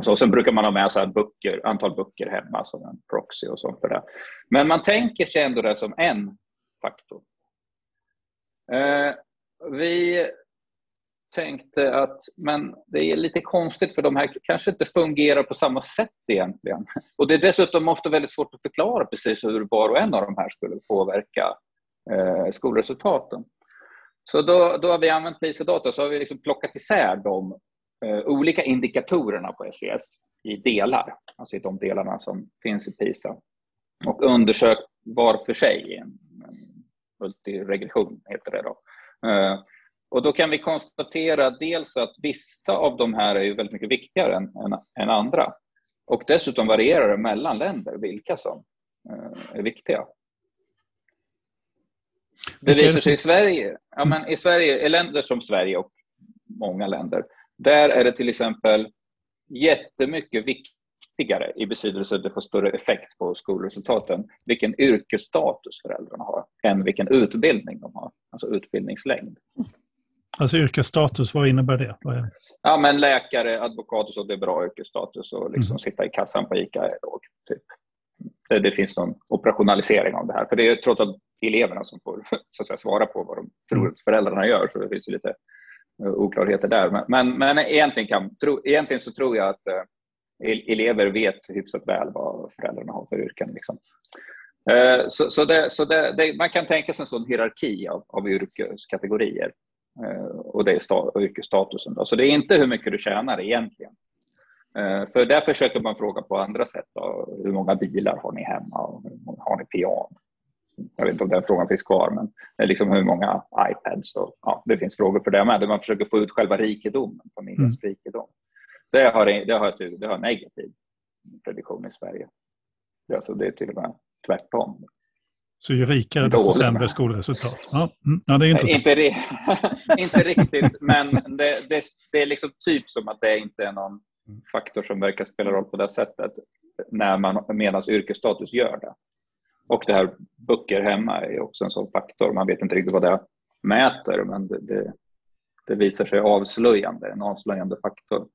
Så sen brukar man ha med så här böcker, antal böcker hemma som en proxy och sånt för det. Men man tänker sig ändå det som en faktor. Eh, vi tänkte att men det är lite konstigt för de här kanske inte fungerar på samma sätt egentligen. Och det är dessutom ofta väldigt svårt att förklara precis hur var och en av de här skulle påverka eh, skolresultaten. Så då, då har vi använt PISA-data så har vi liksom plockat isär de eh, olika indikatorerna på SES i delar, alltså i de delarna som finns i PISA och undersökt var för sig i en, en multiregression, heter det då. Eh, och då kan vi konstatera dels att vissa av de här är ju väldigt mycket viktigare än, än, än andra. Och dessutom varierar det mellan länder vilka som eh, är viktiga. Det visar sig i Sverige, ja, men i Sverige, i länder som Sverige och många länder, där är det till exempel jättemycket viktigare i betydelse att det får större effekt på skolresultaten vilken yrkesstatus föräldrarna har än vilken utbildning de har, alltså utbildningslängd. Alltså yrkesstatus, vad innebär det? Ja, men läkare, advokat och så, det är bra yrkesstatus och liksom mm. sitta i kassan på ICA är låg. Typ. Det, det, finns någon operationalisering av det här. För det är trots allt eleverna som får så att säga, svara på vad de tror mm. att föräldrarna gör, så det finns lite uh, oklarheter där. Men, men, men egentligen, kan, tro, egentligen så tror jag att uh, elever vet hyfsat väl vad föräldrarna har för yrken. Liksom. Uh, så, så, det, så det, det, man kan tänka sig en sån hierarki av, av yrkeskategorier. Eh, och det är yrkesstatusen. Då. Så det är inte hur mycket du tjänar egentligen. Eh, för där försöker man fråga på andra sätt. Då. Hur många bilar har ni hemma? Har ni pian? Jag vet inte om den frågan finns kvar, men liksom hur många iPads? Och, ja, det finns frågor för det med. Där man försöker få ut själva rikedomen, familjens mm. rikedom. Det har, det, har, det har negativ prediktion i Sverige. Alltså det är till och med tvärtom. Så ju rikare desto sämre skolresultat. Ja, mm. ja, det är intressant. Inte, inte riktigt, men det, det, det, är liksom typ som att det inte är någon faktor som verkar spela roll på det sättet när man medan yrkesstatus gör det. Och det här böcker hemma är också en sån faktor. Man vet inte riktigt vad det mäter, men det, det, det visar sig avslöjande, en avslöjande faktor.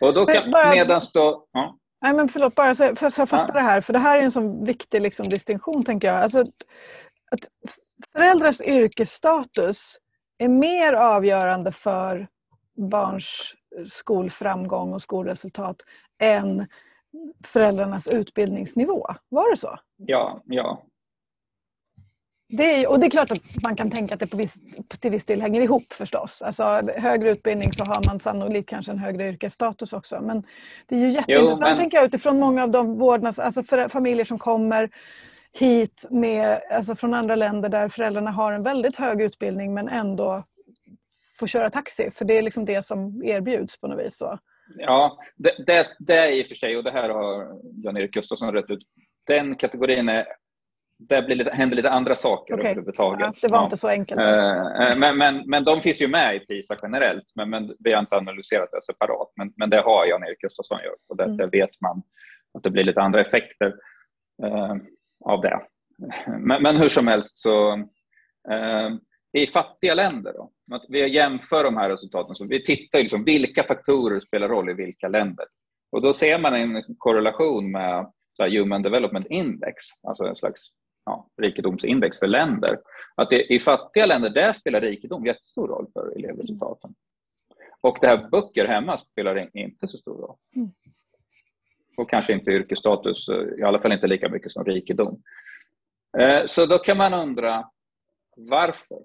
Och då kan, bara, medans då... Ja. Nej, men förlåt, bara så, för att jag fattar ja. det här, för det här är en sån viktig liksom, distinktion, tänker jag. Alltså, att föräldrars yrkesstatus är mer avgörande för barns skolframgång och skolresultat än föräldrarnas utbildningsnivå. Var det så? Ja. ja. Det är, och det är klart att man kan tänka att det på viss, till viss del hänger ihop förstås. Alltså, högre utbildning så har man sannolikt kanske en högre yrkesstatus också. Men det är ju jätteintressant jo, men... tänker jag, utifrån många av de vårdnads, alltså familjer som kommer hit med, alltså från andra länder där föräldrarna har en väldigt hög utbildning men ändå får köra taxi. För det är liksom det som erbjuds på något vis. Så. Ja, det, det, det är i och för sig, och det här har Jan-Erik Gustafsson rätt ut, den kategorin är där blir lite, händer lite andra saker okay. överhuvudtaget. Ja, det var ja. inte så enkelt. Alltså. Men, men, men de finns ju med i PISA generellt, men, men vi har inte analyserat det separat. Men, men det har Jan-Erik Gustafsson gjort och där, mm. där vet man att det blir lite andra effekter eh, av det. Men, men, hur som helst så eh, i fattiga länder, då, vi jämför de här resultaten, så vi tittar liksom, vilka faktorer spelar roll i vilka länder. Och då ser man en korrelation med Human Development Index, alltså en slags ja, rikedomsindex för länder. Att det, I fattiga länder där spelar rikedom jättestor roll för elevresultaten. Och det här böcker hemma spelar inte så stor roll. Mm. Och kanske inte yrkesstatus, i alla fall inte lika mycket som rikedom. Eh, så då kan man undra varför?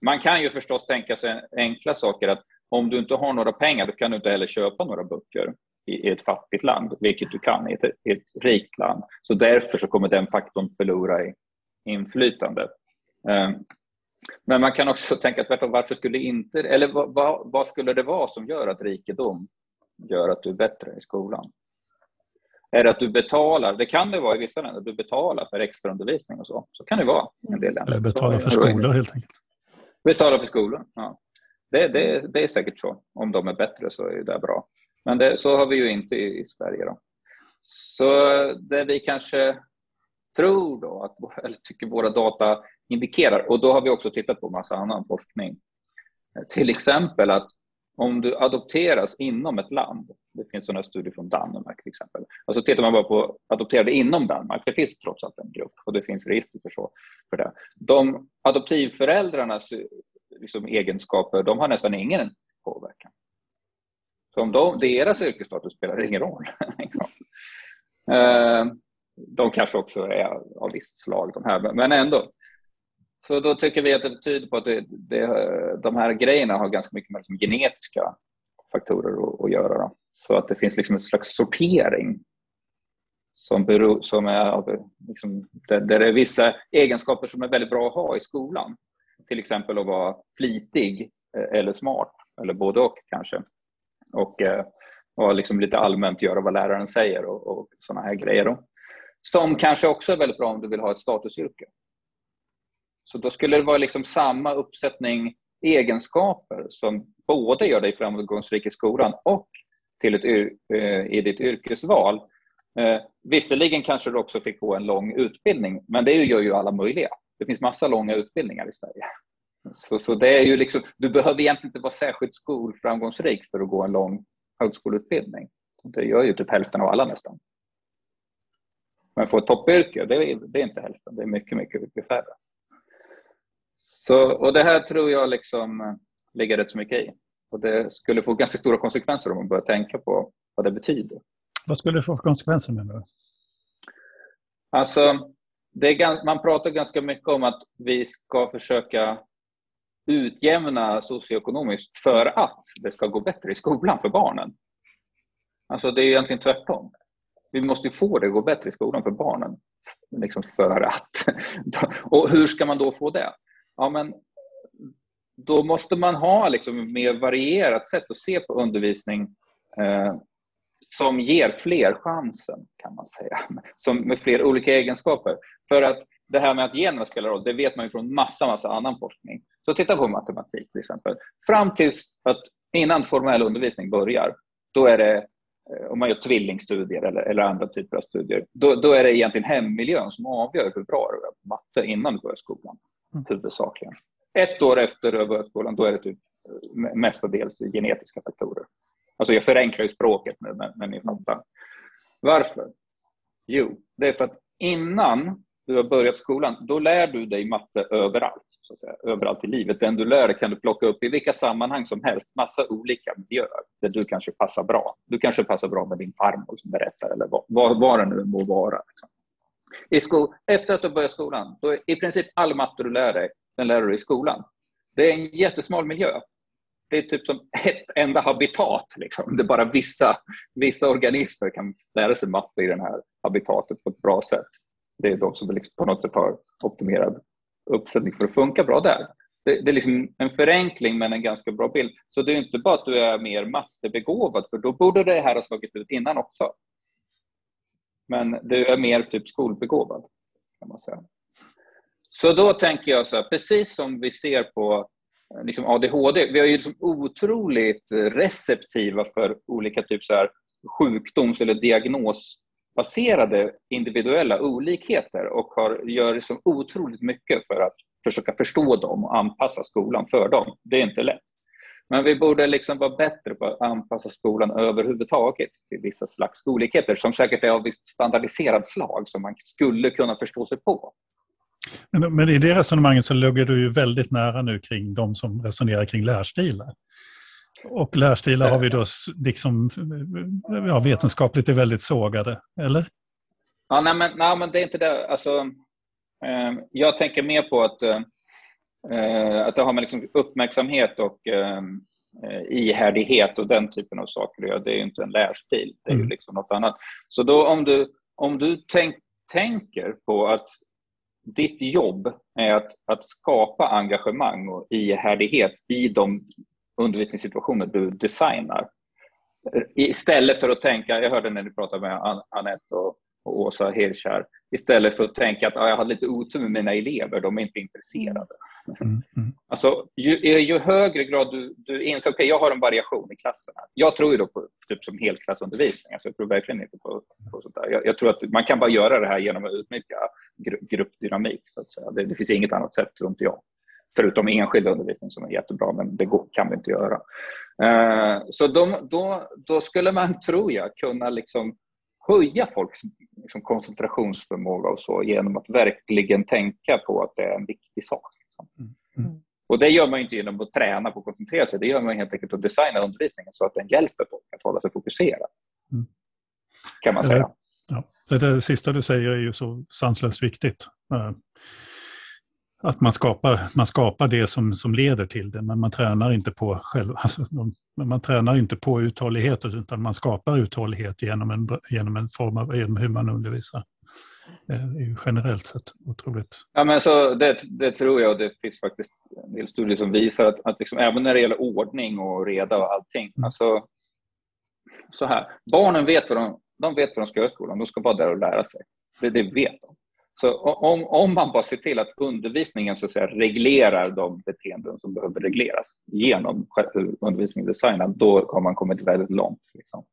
Man kan ju förstås tänka sig enkla saker att om du inte har några pengar då kan du inte heller köpa några böcker i ett fattigt land, vilket du kan i ett, i ett rikt land. Så därför så kommer den faktorn förlora i inflytande. Ehm, men man kan också tänka tvärtom, varför skulle inte, eller vad, vad, vad, skulle det vara som gör att rikedom gör att du är bättre i skolan? Är det att du betalar, det kan det vara i vissa länder, du betalar för extraundervisning och så. Så kan det vara i en del länder. Eller betalar för skolor helt enkelt. Betala för skolor, ja. Det, det, det, är säkert så. Om de är bättre så är det bra. Men det, så har vi ju inte i, i Sverige. Då. Så det vi kanske tror då, att, eller tycker våra data indikerar, och då har vi också tittat på massa annan forskning. Till exempel att om du adopteras inom ett land, det finns sådana studier från Danmark till exempel, alltså tittar man bara på adopterade inom Danmark, det finns trots allt en grupp och det finns register för, så, för det. De adoptivföräldrarnas eh, liksom, egenskaper, de har nästan ingen påverkan. Så om de, deras yrkesstatus spelar ingen roll. Eh, de kanske också är av visst slag, de här, men ändå. Så då tycker vi att det tyder på att det, det, de här grejerna har ganska mycket med liksom genetiska faktorer att, att göra. Då. Så att det finns liksom en slags sortering som, beror, som är av, liksom, där, där det är vissa egenskaper som är väldigt bra att ha i skolan. Till exempel att vara flitig eh, eller smart, eller både och kanske och, eh, och liksom lite allmänt göra vad läraren säger och, och sådana här grejer. Då. Som kanske också är väldigt bra om du vill ha ett statusyrke. Så då skulle det vara liksom samma uppsättning egenskaper som både gör dig framgångsrik i skolan och till ett, eh, i ditt yrkesval. Eh, visserligen kanske du också fick gå en lång utbildning, men det gör ju alla möjliga. Det finns massa långa utbildningar i Sverige. Så, så det är ju liksom, du behöver egentligen inte vara särskilt skolframgångsrik för att gå en lång högskoleutbildning. Det gör ju typ hälften av alla nästan. Men få ett toppyrke, det är, det är inte hälften, det är mycket, mycket, mycket färre. Så, och det här tror jag liksom ligger rätt så mycket i. Och det skulle få ganska stora konsekvenser om man börjar tänka på vad det betyder. Vad skulle det få för konsekvenser menar du? Alltså, är, man pratar ganska mycket om att vi ska försöka utjämna socioekonomiskt för att det ska gå bättre i skolan för barnen. Alltså det är egentligen tvärtom. Vi måste få det att gå bättre i skolan för barnen. Liksom för att. Och hur ska man då få det? Ja, men då måste man ha liksom mer varierat sätt att se på undervisning eh, som ger fler chansen, kan man säga. Som med fler olika egenskaper. För att det här med att generna spelar roll, det vet man ju från massa, massa annan forskning. Så titta på matematik till exempel. Fram tills att innan formell undervisning börjar, då är det eh, om man gör tvillingstudier eller, eller andra typer av studier, då, då, är det egentligen hemmiljön som avgör hur bra du är på matte innan du börjar skolan, mm. huvudsakligen. Ett år efter du har börjat skolan, då är det typ eh, mestadels genetiska faktorer. Alltså jag förenklar ju språket nu, men, men ni fattar. Varför? Jo, det är för att innan du har börjat skolan, då lär du dig matte överallt. Så att säga, överallt i livet. Den du lär dig kan du plocka upp i vilka sammanhang som helst, massa olika miljöer där du kanske passar bra. Du kanske passar bra med din farmor som berättar, eller vad, vad, vad det nu må vara. Liksom. I sko efter att du börjat skolan, då är i princip all matte du lär dig, den lär du dig i skolan. Det är en jättesmal miljö. Det är typ som ett enda habitat. Liksom. Det är bara vissa, vissa organismer kan lära sig matte i det här habitatet på ett bra sätt. Det är de som liksom på något sätt har optimerad uppsättning för att funka bra där. Det, det, är liksom en förenkling men en ganska bra bild. Så det är inte bara att du är mer mattebegåvad för då borde det här ha slagit ut innan också. Men du är mer typ skolbegåvad kan man säga. Så då tänker jag så här, precis som vi ser på eh, liksom ADHD, vi är ju liksom otroligt eh, receptiva för olika typ så här sjukdoms eller diagnos baserade individuella olikheter och har, gör liksom otroligt mycket för att försöka förstå dem och anpassa skolan för dem. Det är inte lätt. Men vi borde liksom vara bättre på att anpassa skolan överhuvudtaget till vissa slags olikheter som säkert är av visst standardiserat slag som man skulle kunna förstå sig på. Men, men i det resonemanget så ligger du ju väldigt nära nu kring de som resonerar kring lärstilar. Och lärstilar har vi då liksom, ja, vetenskapligt är väldigt sågade, eller? Ja, nej, men, nej, men det är inte det. Alltså, eh, jag tänker mer på att, eh, att det har med liksom uppmärksamhet och eh, ihärdighet och den typen av saker att göra. Det är ju inte en lärstil, det är ju mm. liksom något annat. Så då om du, om du tänk, tänker på att ditt jobb är att, att skapa engagemang och ihärdighet i de undervisningssituationer du designar. Istället för att tänka, jag hörde när du pratade med Anette och, och Åsa Hirsch här, istället för att tänka att ah, jag har lite otur med mina elever, de är inte intresserade. Mm, mm. Alltså, ju, ju högre grad du, du inser, okej okay, jag har en variation i klassen. Här. Jag tror ju då på typ som helklassundervisning, alltså jag tror verkligen inte på, på sånt där. Jag, jag, tror att man kan bara göra det här genom att utnyttja gruppdynamik, så att säga. Det, det finns inget annat sätt, tror inte jag. Förutom enskild undervisning som är jättebra, men det kan vi inte göra. Eh, så de, då, då skulle man, tror jag, kunna liksom höja folks liksom koncentrationsförmåga och så genom att verkligen tänka på att det är en viktig sak. Mm. Mm. Och det gör man inte genom att träna på att koncentrera sig, det gör man helt enkelt att designa undervisningen så att den hjälper folk att hålla sig fokuserad. Mm. Kan man säga. Ja, det, det sista du säger är ju så sanslöst viktigt. Eh, att man skapar, man skapar det som, som leder till det, men man tränar inte på själv, alltså, man tränar inte på uthållighet, utan man skapar uthållighet genom en, genom en form av genom hur man undervisar. Är generellt sett otroligt. Ja, men så det, det tror jag, och det finns faktiskt en del studier som visar att, att liksom, även när det gäller ordning och reda och allting, mm. alltså, så här, barnen vet vad de, de vet vad de ska göra i skolan, de ska vara där och lära sig. Det, det vet de. Så om, om man bara ser till att undervisningen så att säga, reglerar de beteenden som behöver regleras genom undervisningen designad, då har man kommit väldigt långt. Liksom.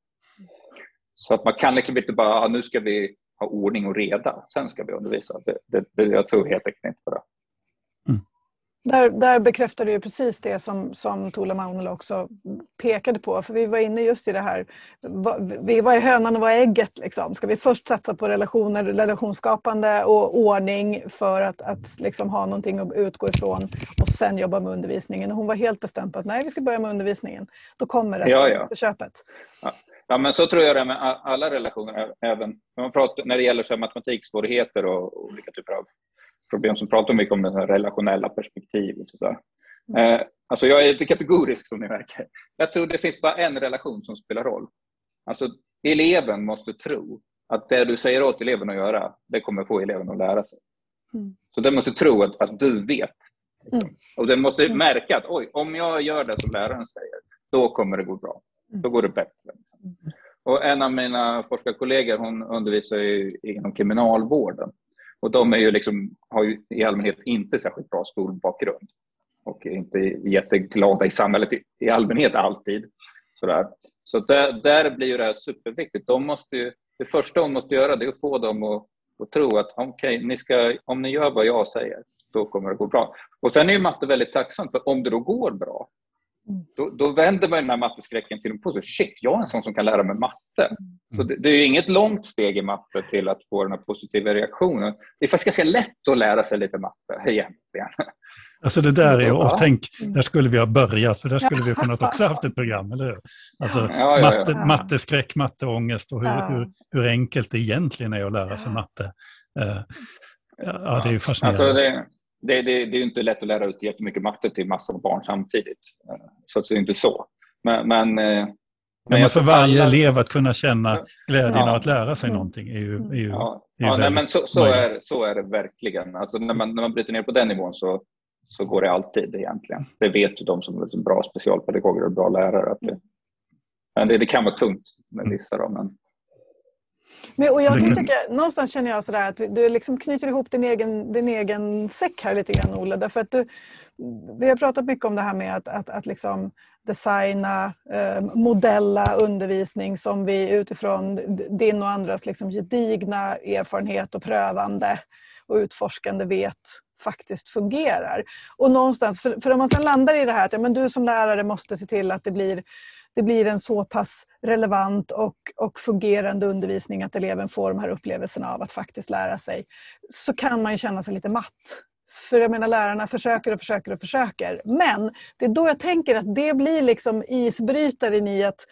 Så att man kan liksom inte bara, ah, nu ska vi ha ordning och reda, sen ska vi undervisa. Det, det, det jag tror helt enkelt inte på det. Där, där bekräftar du precis det som, som Tola Maunela också pekade på. För vi var inne just i det här, vad, vad är hönan och vad är ägget? Liksom? Ska vi först satsa på relationer, relationsskapande och ordning för att, att liksom ha någonting att utgå ifrån och sen jobba med undervisningen? Och hon var helt bestämd på att nej, vi ska börja med undervisningen. Då kommer resten ja, ja. på köpet. Ja. Ja, men så tror jag det är med alla relationer, även när, man pratar, när det gäller så matematiksvårigheter och olika typer av problem som pratar mycket om det relationella perspektivet. Så mm. eh, alltså jag är lite kategorisk som ni märker. Jag tror det finns bara en relation som spelar roll. Alltså eleven måste tro att det du säger åt eleven att göra, det kommer få eleven att lära sig. Mm. Så den måste tro att, att du vet. Mm. Och den måste mm. märka att oj, om jag gör det som läraren säger, då kommer det gå bra. Mm. Då går det bättre. Liksom. Och en av mina forskarkollegor hon undervisar inom kriminalvården. Och de är ju liksom, har ju i allmänhet inte särskilt bra skolbakgrund och är inte jätteglada i samhället i, i allmänhet alltid. Sådär. Så där, där blir det här superviktigt. De måste ju, det första de måste göra det är att få dem att, att tro att okay, ni ska, om ni gör vad jag säger, då kommer det gå bra. Och Sen är ju matte väldigt tacksamt, för om det då går bra då, då vänder man den här matteskräcken till en positiv. Shit, jag är en sån som kan lära mig matte. Så det, det, är inget långt steg i matte till att få den här positiva reaktionen. Det är faktiskt ganska lätt att lära sig lite matte egentligen. Alltså det där är, och tänk, där skulle vi ha börjat, för där skulle vi ha kunnat också haft ett program, eller hur? Alltså ja, ja, matte, matteskräck, matteångest och hur, hur, hur, enkelt det egentligen är att lära sig matte. Uh, ja, det är ju fascinerande. Alltså det, det, det, det är ju inte lätt att lära ut jättemycket matte till massor av barn samtidigt. Uh, så det är inte så. Men, men uh, men, men för varje alla... elev att kunna känna glädjen ja. av att lära sig någonting är ju, är ju, ja. är ja, nej, men så, så, är, så är det verkligen. Alltså, när, man, när man bryter ner på den nivån så, så går det alltid egentligen. Det vet ju de som är bra specialpedagoger och bra lärare. Att det, men det, det kan vara tungt med vissa. Då, men... Men, och jag kan tycka, någonstans känner jag sådär att du liksom knyter ihop din egen, din egen säck här lite grann Olle. Därför att du, vi har pratat mycket om det här med att, att, att liksom designa, eh, modella undervisning som vi utifrån din och andras liksom gedigna erfarenhet och prövande och utforskande vet faktiskt fungerar. Och någonstans, för, för om man sedan landar i det här att ja, men du som lärare måste se till att det blir, det blir en så pass relevant och, och fungerande undervisning att eleven får de här upplevelserna av att faktiskt lära sig, så kan man ju känna sig lite matt. För jag menar lärarna försöker och försöker och försöker. Men det är då jag tänker att det blir liksom isbrytaren i att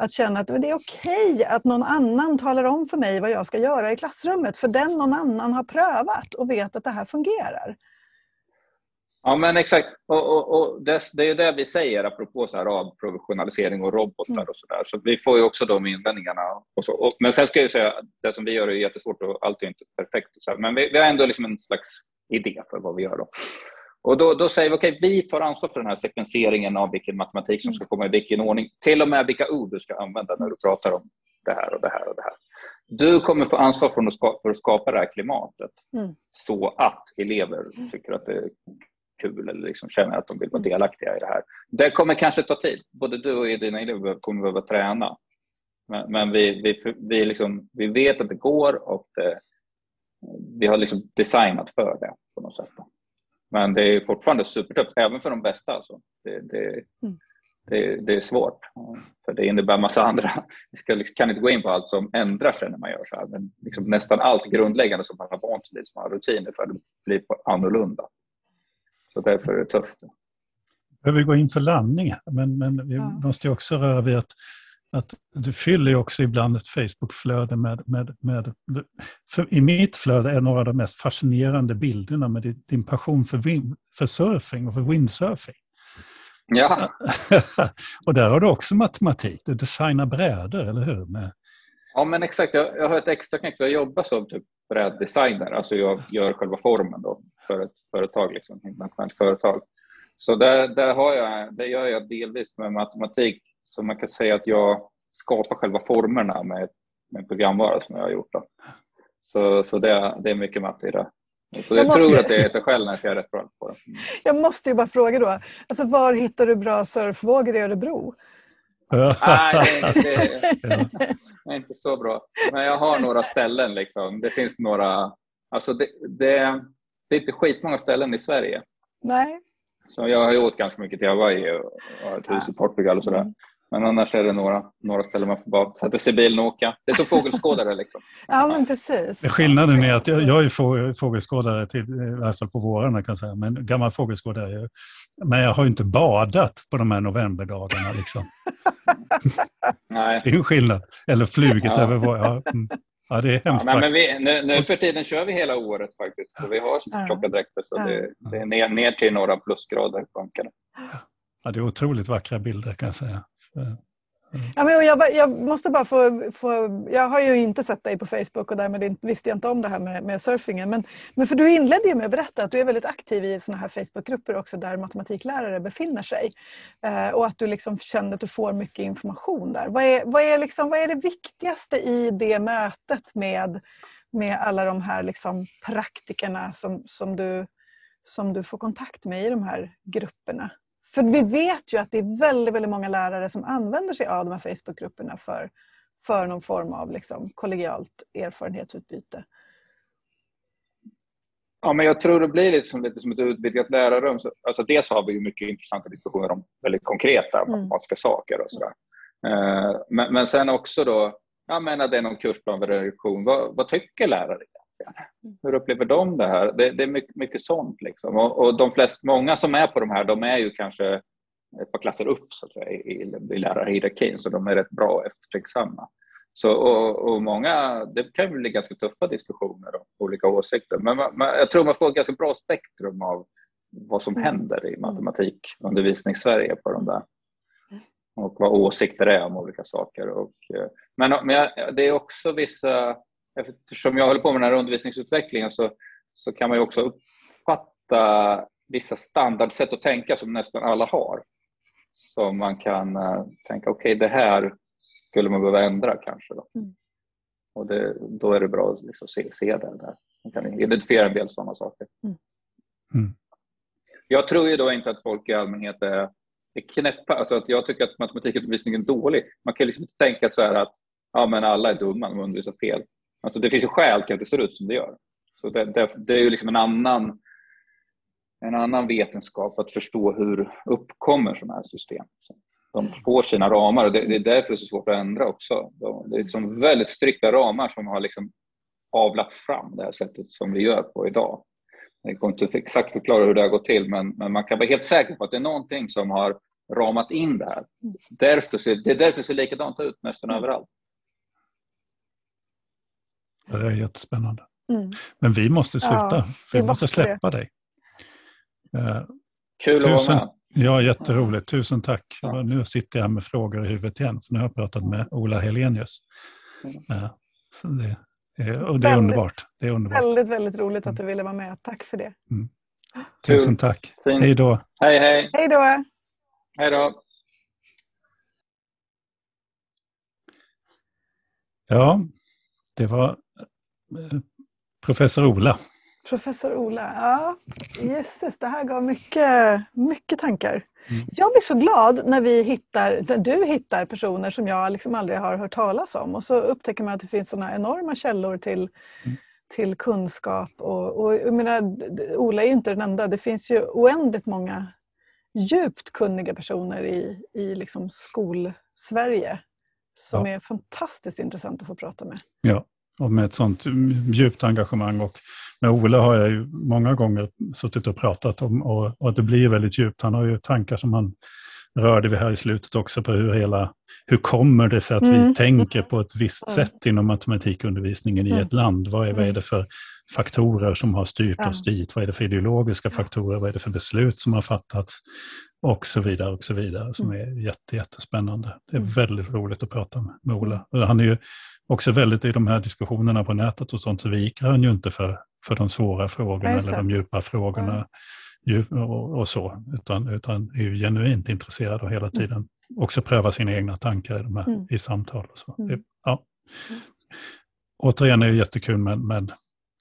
att känna att det är okej att någon annan talar om för mig vad jag ska göra i klassrummet. För den någon annan har prövat och vet att det här fungerar. Ja, men exakt. Och, och, och det, det, är det vi säger apropå så här avprofessionalisering och robotar mm. och så där. Så vi får ju också de invändningarna. Och så. Och, men sen ska jag säga, det som vi gör är jättesvårt och allt är inte perfekt. Så här. Men vi, vi har ändå liksom en slags idé för vad vi gör. Då. Och då, då säger vi okej, okay, vi tar ansvar för den här sekvenseringen av vilken matematik som ska komma i vilken ordning. Till och med vilka ord du ska använda när du pratar om det här och det här och det här. Du kommer få ansvar för att skapa, för att skapa det här klimatet mm. så att elever tycker att det är kul eller liksom känner att de vill vara delaktiga i det här. Det kommer kanske ta tid. Både du och dina elever kommer behöva träna. Men, men vi, vi, vi, liksom, vi vet att det går och det, vi har liksom designat för det på något sätt. Men det är fortfarande supertufft, även för de bästa. Alltså. Det, det, mm. det, det, är svårt, för det innebär massa andra... Vi kan inte gå in på allt som ändrar sig när man gör så här, men liksom nästan allt grundläggande som man har vant sig vid, som man har rutiner för, det blir annorlunda. Så därför är det tufft. Vi behöver gå in för landning, men, men vi ja. måste också röra vid att att du fyller ju också ibland ett Facebook-flöde med, med, med I mitt flöde är några av de mest fascinerande bilderna med din, passion för, vin, för surfing och för windsurfing. Ja. och där har du också matematik, du designar brädor, eller hur? Med... Ja, men exakt. Jag, jag har ett extra knäck. Jag jobbar som typ bräddesigner, alltså jag gör själva formen då för ett företag, liksom, ett internationellt företag. Så där, där har jag, det gör jag delvis med matematik så man kan säga att jag skapar själva formerna med, med programvara som jag har gjort. Då. Så, så det, det är mycket matte i det. Så jag, jag måste... tror att det heter själv när jag är rätt bra på det. Mm. Jag måste ju bara fråga då, alltså var hittar du bra surfvågor i Örebro? Nej, det är, inte, det är inte så bra. Men jag har några ställen. Liksom. Det finns några... Alltså det, det, det är inte skitmånga ställen i Sverige. Nej. Så jag har ju åkt ganska mycket till Hawaii och har ett hus i Portugal och sådär. Men annars är det några, några ställen man får bara sätta sig i bilen och åka. Det är som fågelskådare liksom. ja, men precis. Skillnaden är att jag, jag är fågelskådare, till, i alla fall på vårarna kan jag säga, men gammal fågelskådare. Men jag har ju inte badat på de här novemberdagarna liksom. Nej. Det är ju skillnad. Eller flugit ja. över vår... Ja, mm. ja, det är hemskt. Ja, men vi, nu, nu, för tiden kör vi hela året faktiskt. Så vi har tjocka dräkter så det, det, är ner, ner till några plusgrader funkar det. Ja, det är otroligt vackra bilder kan jag säga. Eh, eh. Ja, men jag, jag, måste bara få, få, Jag har ju inte sett dig på Facebook och därmed visste jag inte om det här med, med surfingen. Men, men för du inledde ju med att berätta att du är väldigt aktiv i såna här Facebookgrupper också där matematiklärare befinner sig. Eh, och att du liksom känner att du får mycket information där. Vad är, vad är, liksom, vad är det viktigaste i det mötet med, med alla de här liksom praktikerna som, som, du, som du får kontakt med i de här grupperna? För vi vet ju att det är väldigt, väldigt många lärare som använder sig av de här Facebookgrupperna för, för någon form av liksom kollegialt erfarenhetsutbyte. Ja, men jag tror det blir lite som, lite som ett utvidgat lärarrum. Alltså dels har vi ju mycket intressanta diskussioner om väldigt konkreta mm. matematiska saker och sådär. Eh, men, men sen också då, jag menar det är någon kursplan för reduktion. Vad, vad tycker lärare egentligen? Mm. Hur upplever de det här? Det, det är mycket, mycket sånt. Liksom. Och, och, de flest, många som är på de här, de är ju kanske ett par klasser upp så att säga, i, i lärarhierarkin, så de är rätt bra och eftertänksamma. Så, och, och, många, det kan bli ganska tuffa diskussioner om olika åsikter. Men man, man, jag tror man får ett ganska bra spektrum av vad som mm. händer i matematikundervisning i Sverige på de där. Och vad åsikter är om olika saker. Och, eh, men, men det är också vissa, eftersom jag håller på med den här undervisningsutvecklingen så, så kan man ju också uppfatta vissa standardsätt att tänka som nästan alla har. Så man kan uh, tänka, okej okay, det här skulle man behöva ändra kanske. Då. Mm. Och det, då är det bra att liksom se, se det där. Man kan identifiera en del sådana saker. Mm. Mm. Jag tror ju då inte att folk i allmänhet är, är knäppa. Alltså att jag tycker att matematikundervisningen är dålig. Man kan liksom inte tänka så här att ja, men alla är dumma, de undervisar fel. Alltså det finns ju skäl till att det ser ut som det gör. Så det, det, det är ju liksom en annan, en annan vetenskap att förstå hur uppkommer sådana här system de får sina ramar och det, det, är därför det är så svårt att ändra också. Det är som väldigt strikta ramar som har liksom avlat fram det här sättet som vi gör på idag. Jag kan inte exakt förklara hur det har gått till men, men man kan vara helt säker på att det är någonting som har ramat in det här. Därför ser, det är därför det ser likadant ut nästan överallt. Det är jättespännande. Mm. Men vi måste sluta, ja, vi, vi måste släppa det. dig. Uh, Kul tusen, att vara med. Ja, jätteroligt. Tusen tack. Ja. Nu sitter jag med frågor i huvudet igen, för nu har jag pratat med Ola Helenius. Mm. Så det, är, och det är väldigt, underbart. Det är underbart. Väldigt, väldigt roligt att du ville vara med. Tack för det. Mm. Tusen tack. Fint. Hej då. Hej, hej. Hej då. Hej då. Ja, det var professor Ola. Professor Ola, ja, jösses, det här gav mycket, mycket tankar. Mm. Jag blir så glad när vi hittar, när du hittar personer som jag liksom aldrig har hört talas om och så upptäcker man att det finns sådana enorma källor till, mm. till kunskap. Och, och jag menar, Ola är ju inte den enda, det finns ju oändligt många djupt kunniga personer i, i liksom skol-Sverige som ja. är fantastiskt intressant att få prata med. Ja, och med ett sånt djupt engagemang. Och med Ola har jag ju många gånger suttit och pratat om och, och det blir väldigt djupt. Han har ju tankar som han rörde vi här i slutet också på hur hela, hur kommer det sig att mm. vi tänker på ett visst sätt inom matematikundervisningen i mm. ett land? Vad är, vad är det för faktorer som har styrt oss dit? Vad är det för ideologiska faktorer? Vad är det för beslut som har fattats? Och så vidare och så vidare som mm. är jätte, jättespännande. Det är mm. väldigt roligt att prata med, med Ola. Han är ju också väldigt i de här diskussionerna på nätet och sånt så viker han ju inte för, för de svåra frågorna eller de djupa frågorna ja. och, och, så, utan, utan är ju genuint intresserad och hela mm. tiden mm. också pröva sina egna tankar i, de här, mm. i samtal. Och så. Mm. Det, ja. Återigen är det jättekul med, med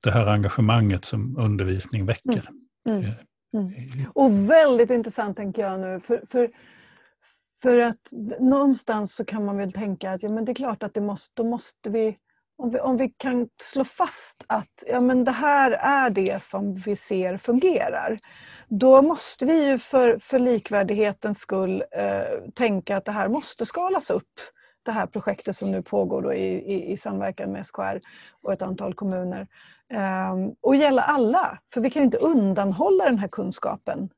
det här engagemanget som undervisning väcker. Mm. Mm. Och väldigt intressant tänker jag nu, för, för för att någonstans så kan man väl tänka att ja, men det är klart att det måste, då måste vi om, vi, om vi kan slå fast att ja, men det här är det som vi ser fungerar, då måste vi ju för, för likvärdighetens skull eh, tänka att det här måste skalas upp. Det här projektet som nu pågår i, i, i, samverkan med SKR och ett antal kommuner. Eh, och gälla alla, för vi kan inte undanhålla den här kunskapen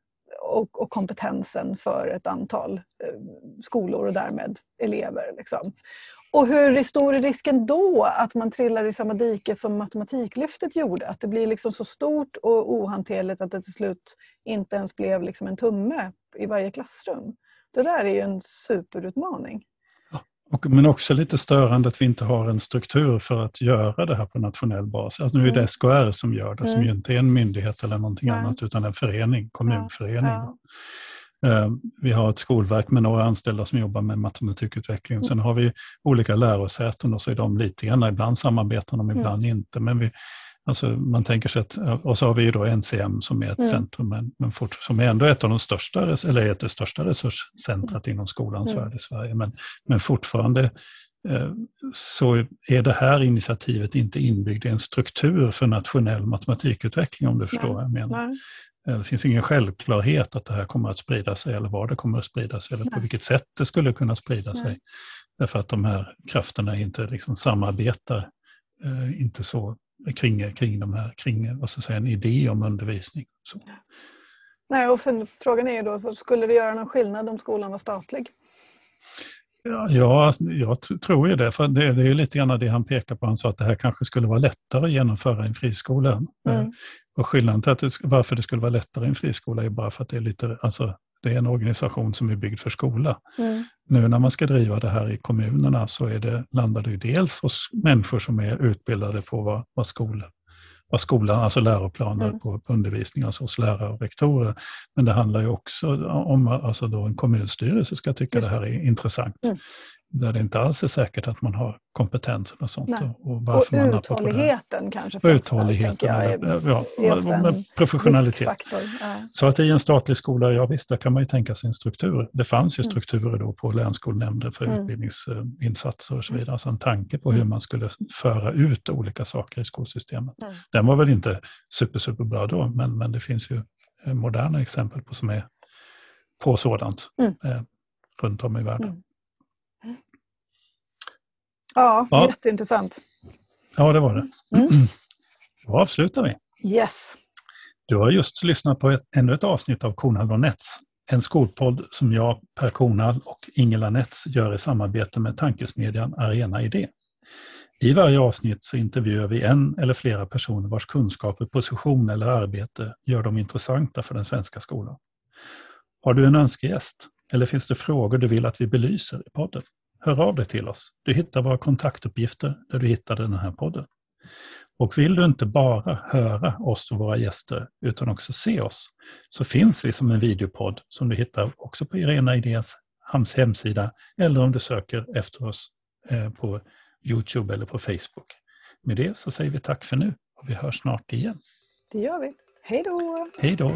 och, och, kompetensen för ett antal eh, skolor och därmed elever. Liksom. Och hur stor är risken då att man trillar i samma dike som Matematiklyftet gjorde? Att det blir liksom så stort och ohanterligt att det till slut inte ens blev liksom en tumme i varje klassrum. Det där är ju en superutmaning. Och, men också lite störande att vi inte har en struktur för att göra det här på nationell bas. Alltså nu är det mm. SKR som gör det, mm. som ju inte är en myndighet eller någonting Nej. annat, utan en förening, kommunförening. Uh, vi har ett skolverk med några anställda som jobbar med matematikutveckling. Mm. Sen har vi olika lärosäten och så är de lite grann, ibland samarbetar de, ibland mm. inte. Men vi, Alltså man tänker sig att, och så har vi ju då NCM som är ett mm. centrum, men, men fort, som är ändå ett av de största, eller ett det största resurscentrat inom skolans mm. värld i Sverige. Men, men fortfarande eh, så är det här initiativet inte inbyggt i en struktur för nationell matematikutveckling, om du förstår Nej. vad jag menar. Nej. Eh, det finns ingen självklarhet att det här kommer att sprida sig eller var det kommer att sprida sig eller Nej. på vilket sätt det skulle kunna sprida Nej. sig. Därför att de här krafterna inte liksom samarbetar, eh, inte så kring, kring, de här, kring vad ska jag säga, en idé om undervisning. Så. Nej, och för, frågan är ju då, skulle det göra någon skillnad om skolan var statlig? Ja, ja jag tror ju det. För det, det är lite grann det han pekar på. Han sa att det här kanske skulle vara lättare att genomföra i en friskola. Mm. Eh, och skillnaden till att det, varför det skulle vara lättare i en friskola är bara för att det är lite, alltså, det är en organisation som är byggd för skola. Mm. Nu när man ska driva det här i kommunerna så är det, landar det ju dels hos människor som är utbildade på vad, vad, skol, vad skolan, alltså läroplaner mm. på, på undervisning, alltså hos lärare och rektorer. Men det handlar ju också om att alltså en kommunstyrelse ska tycka Just det här är intressant. Mm där det inte alls är säkert att man har kompetensen och sånt. Nej. Och, varför och man uthålligheten kanske. Och uthålligheten, eller, ja, med professionalitet. Ja. Så att i en statlig skola, ja visst, där kan man ju tänka sig en struktur. Det fanns ju mm. strukturer då på länsskolnämnder för mm. utbildningsinsatser och så vidare. Alltså en tanke på hur mm. man skulle föra ut olika saker i skolsystemet. Mm. Den var väl inte super, superbra då, men, men det finns ju eh, moderna exempel på som är på sådant mm. eh, runt om i världen. Ja, ja. jätteintressant. Ja, det var det. Mm. Då avslutar vi. Yes. Du har just lyssnat på ett, ännu ett avsnitt av Kornhall och Nets, en skolpodd som jag, Per Kornhall och Ingela Nets gör i samarbete med tankesmedjan Arena Idé. I varje avsnitt så intervjuar vi en eller flera personer vars kunskaper, position eller arbete gör dem intressanta för den svenska skolan. Har du en önskegäst eller finns det frågor du vill att vi belyser i podden? Hör av dig till oss. Du hittar våra kontaktuppgifter där du hittade den här podden. Och vill du inte bara höra oss och våra gäster utan också se oss så finns vi som en videopodd som du hittar också på Irena Idés hemsida eller om du söker efter oss eh, på Youtube eller på Facebook. Med det så säger vi tack för nu och vi hörs snart igen. Det gör vi. Hej då! Hej då!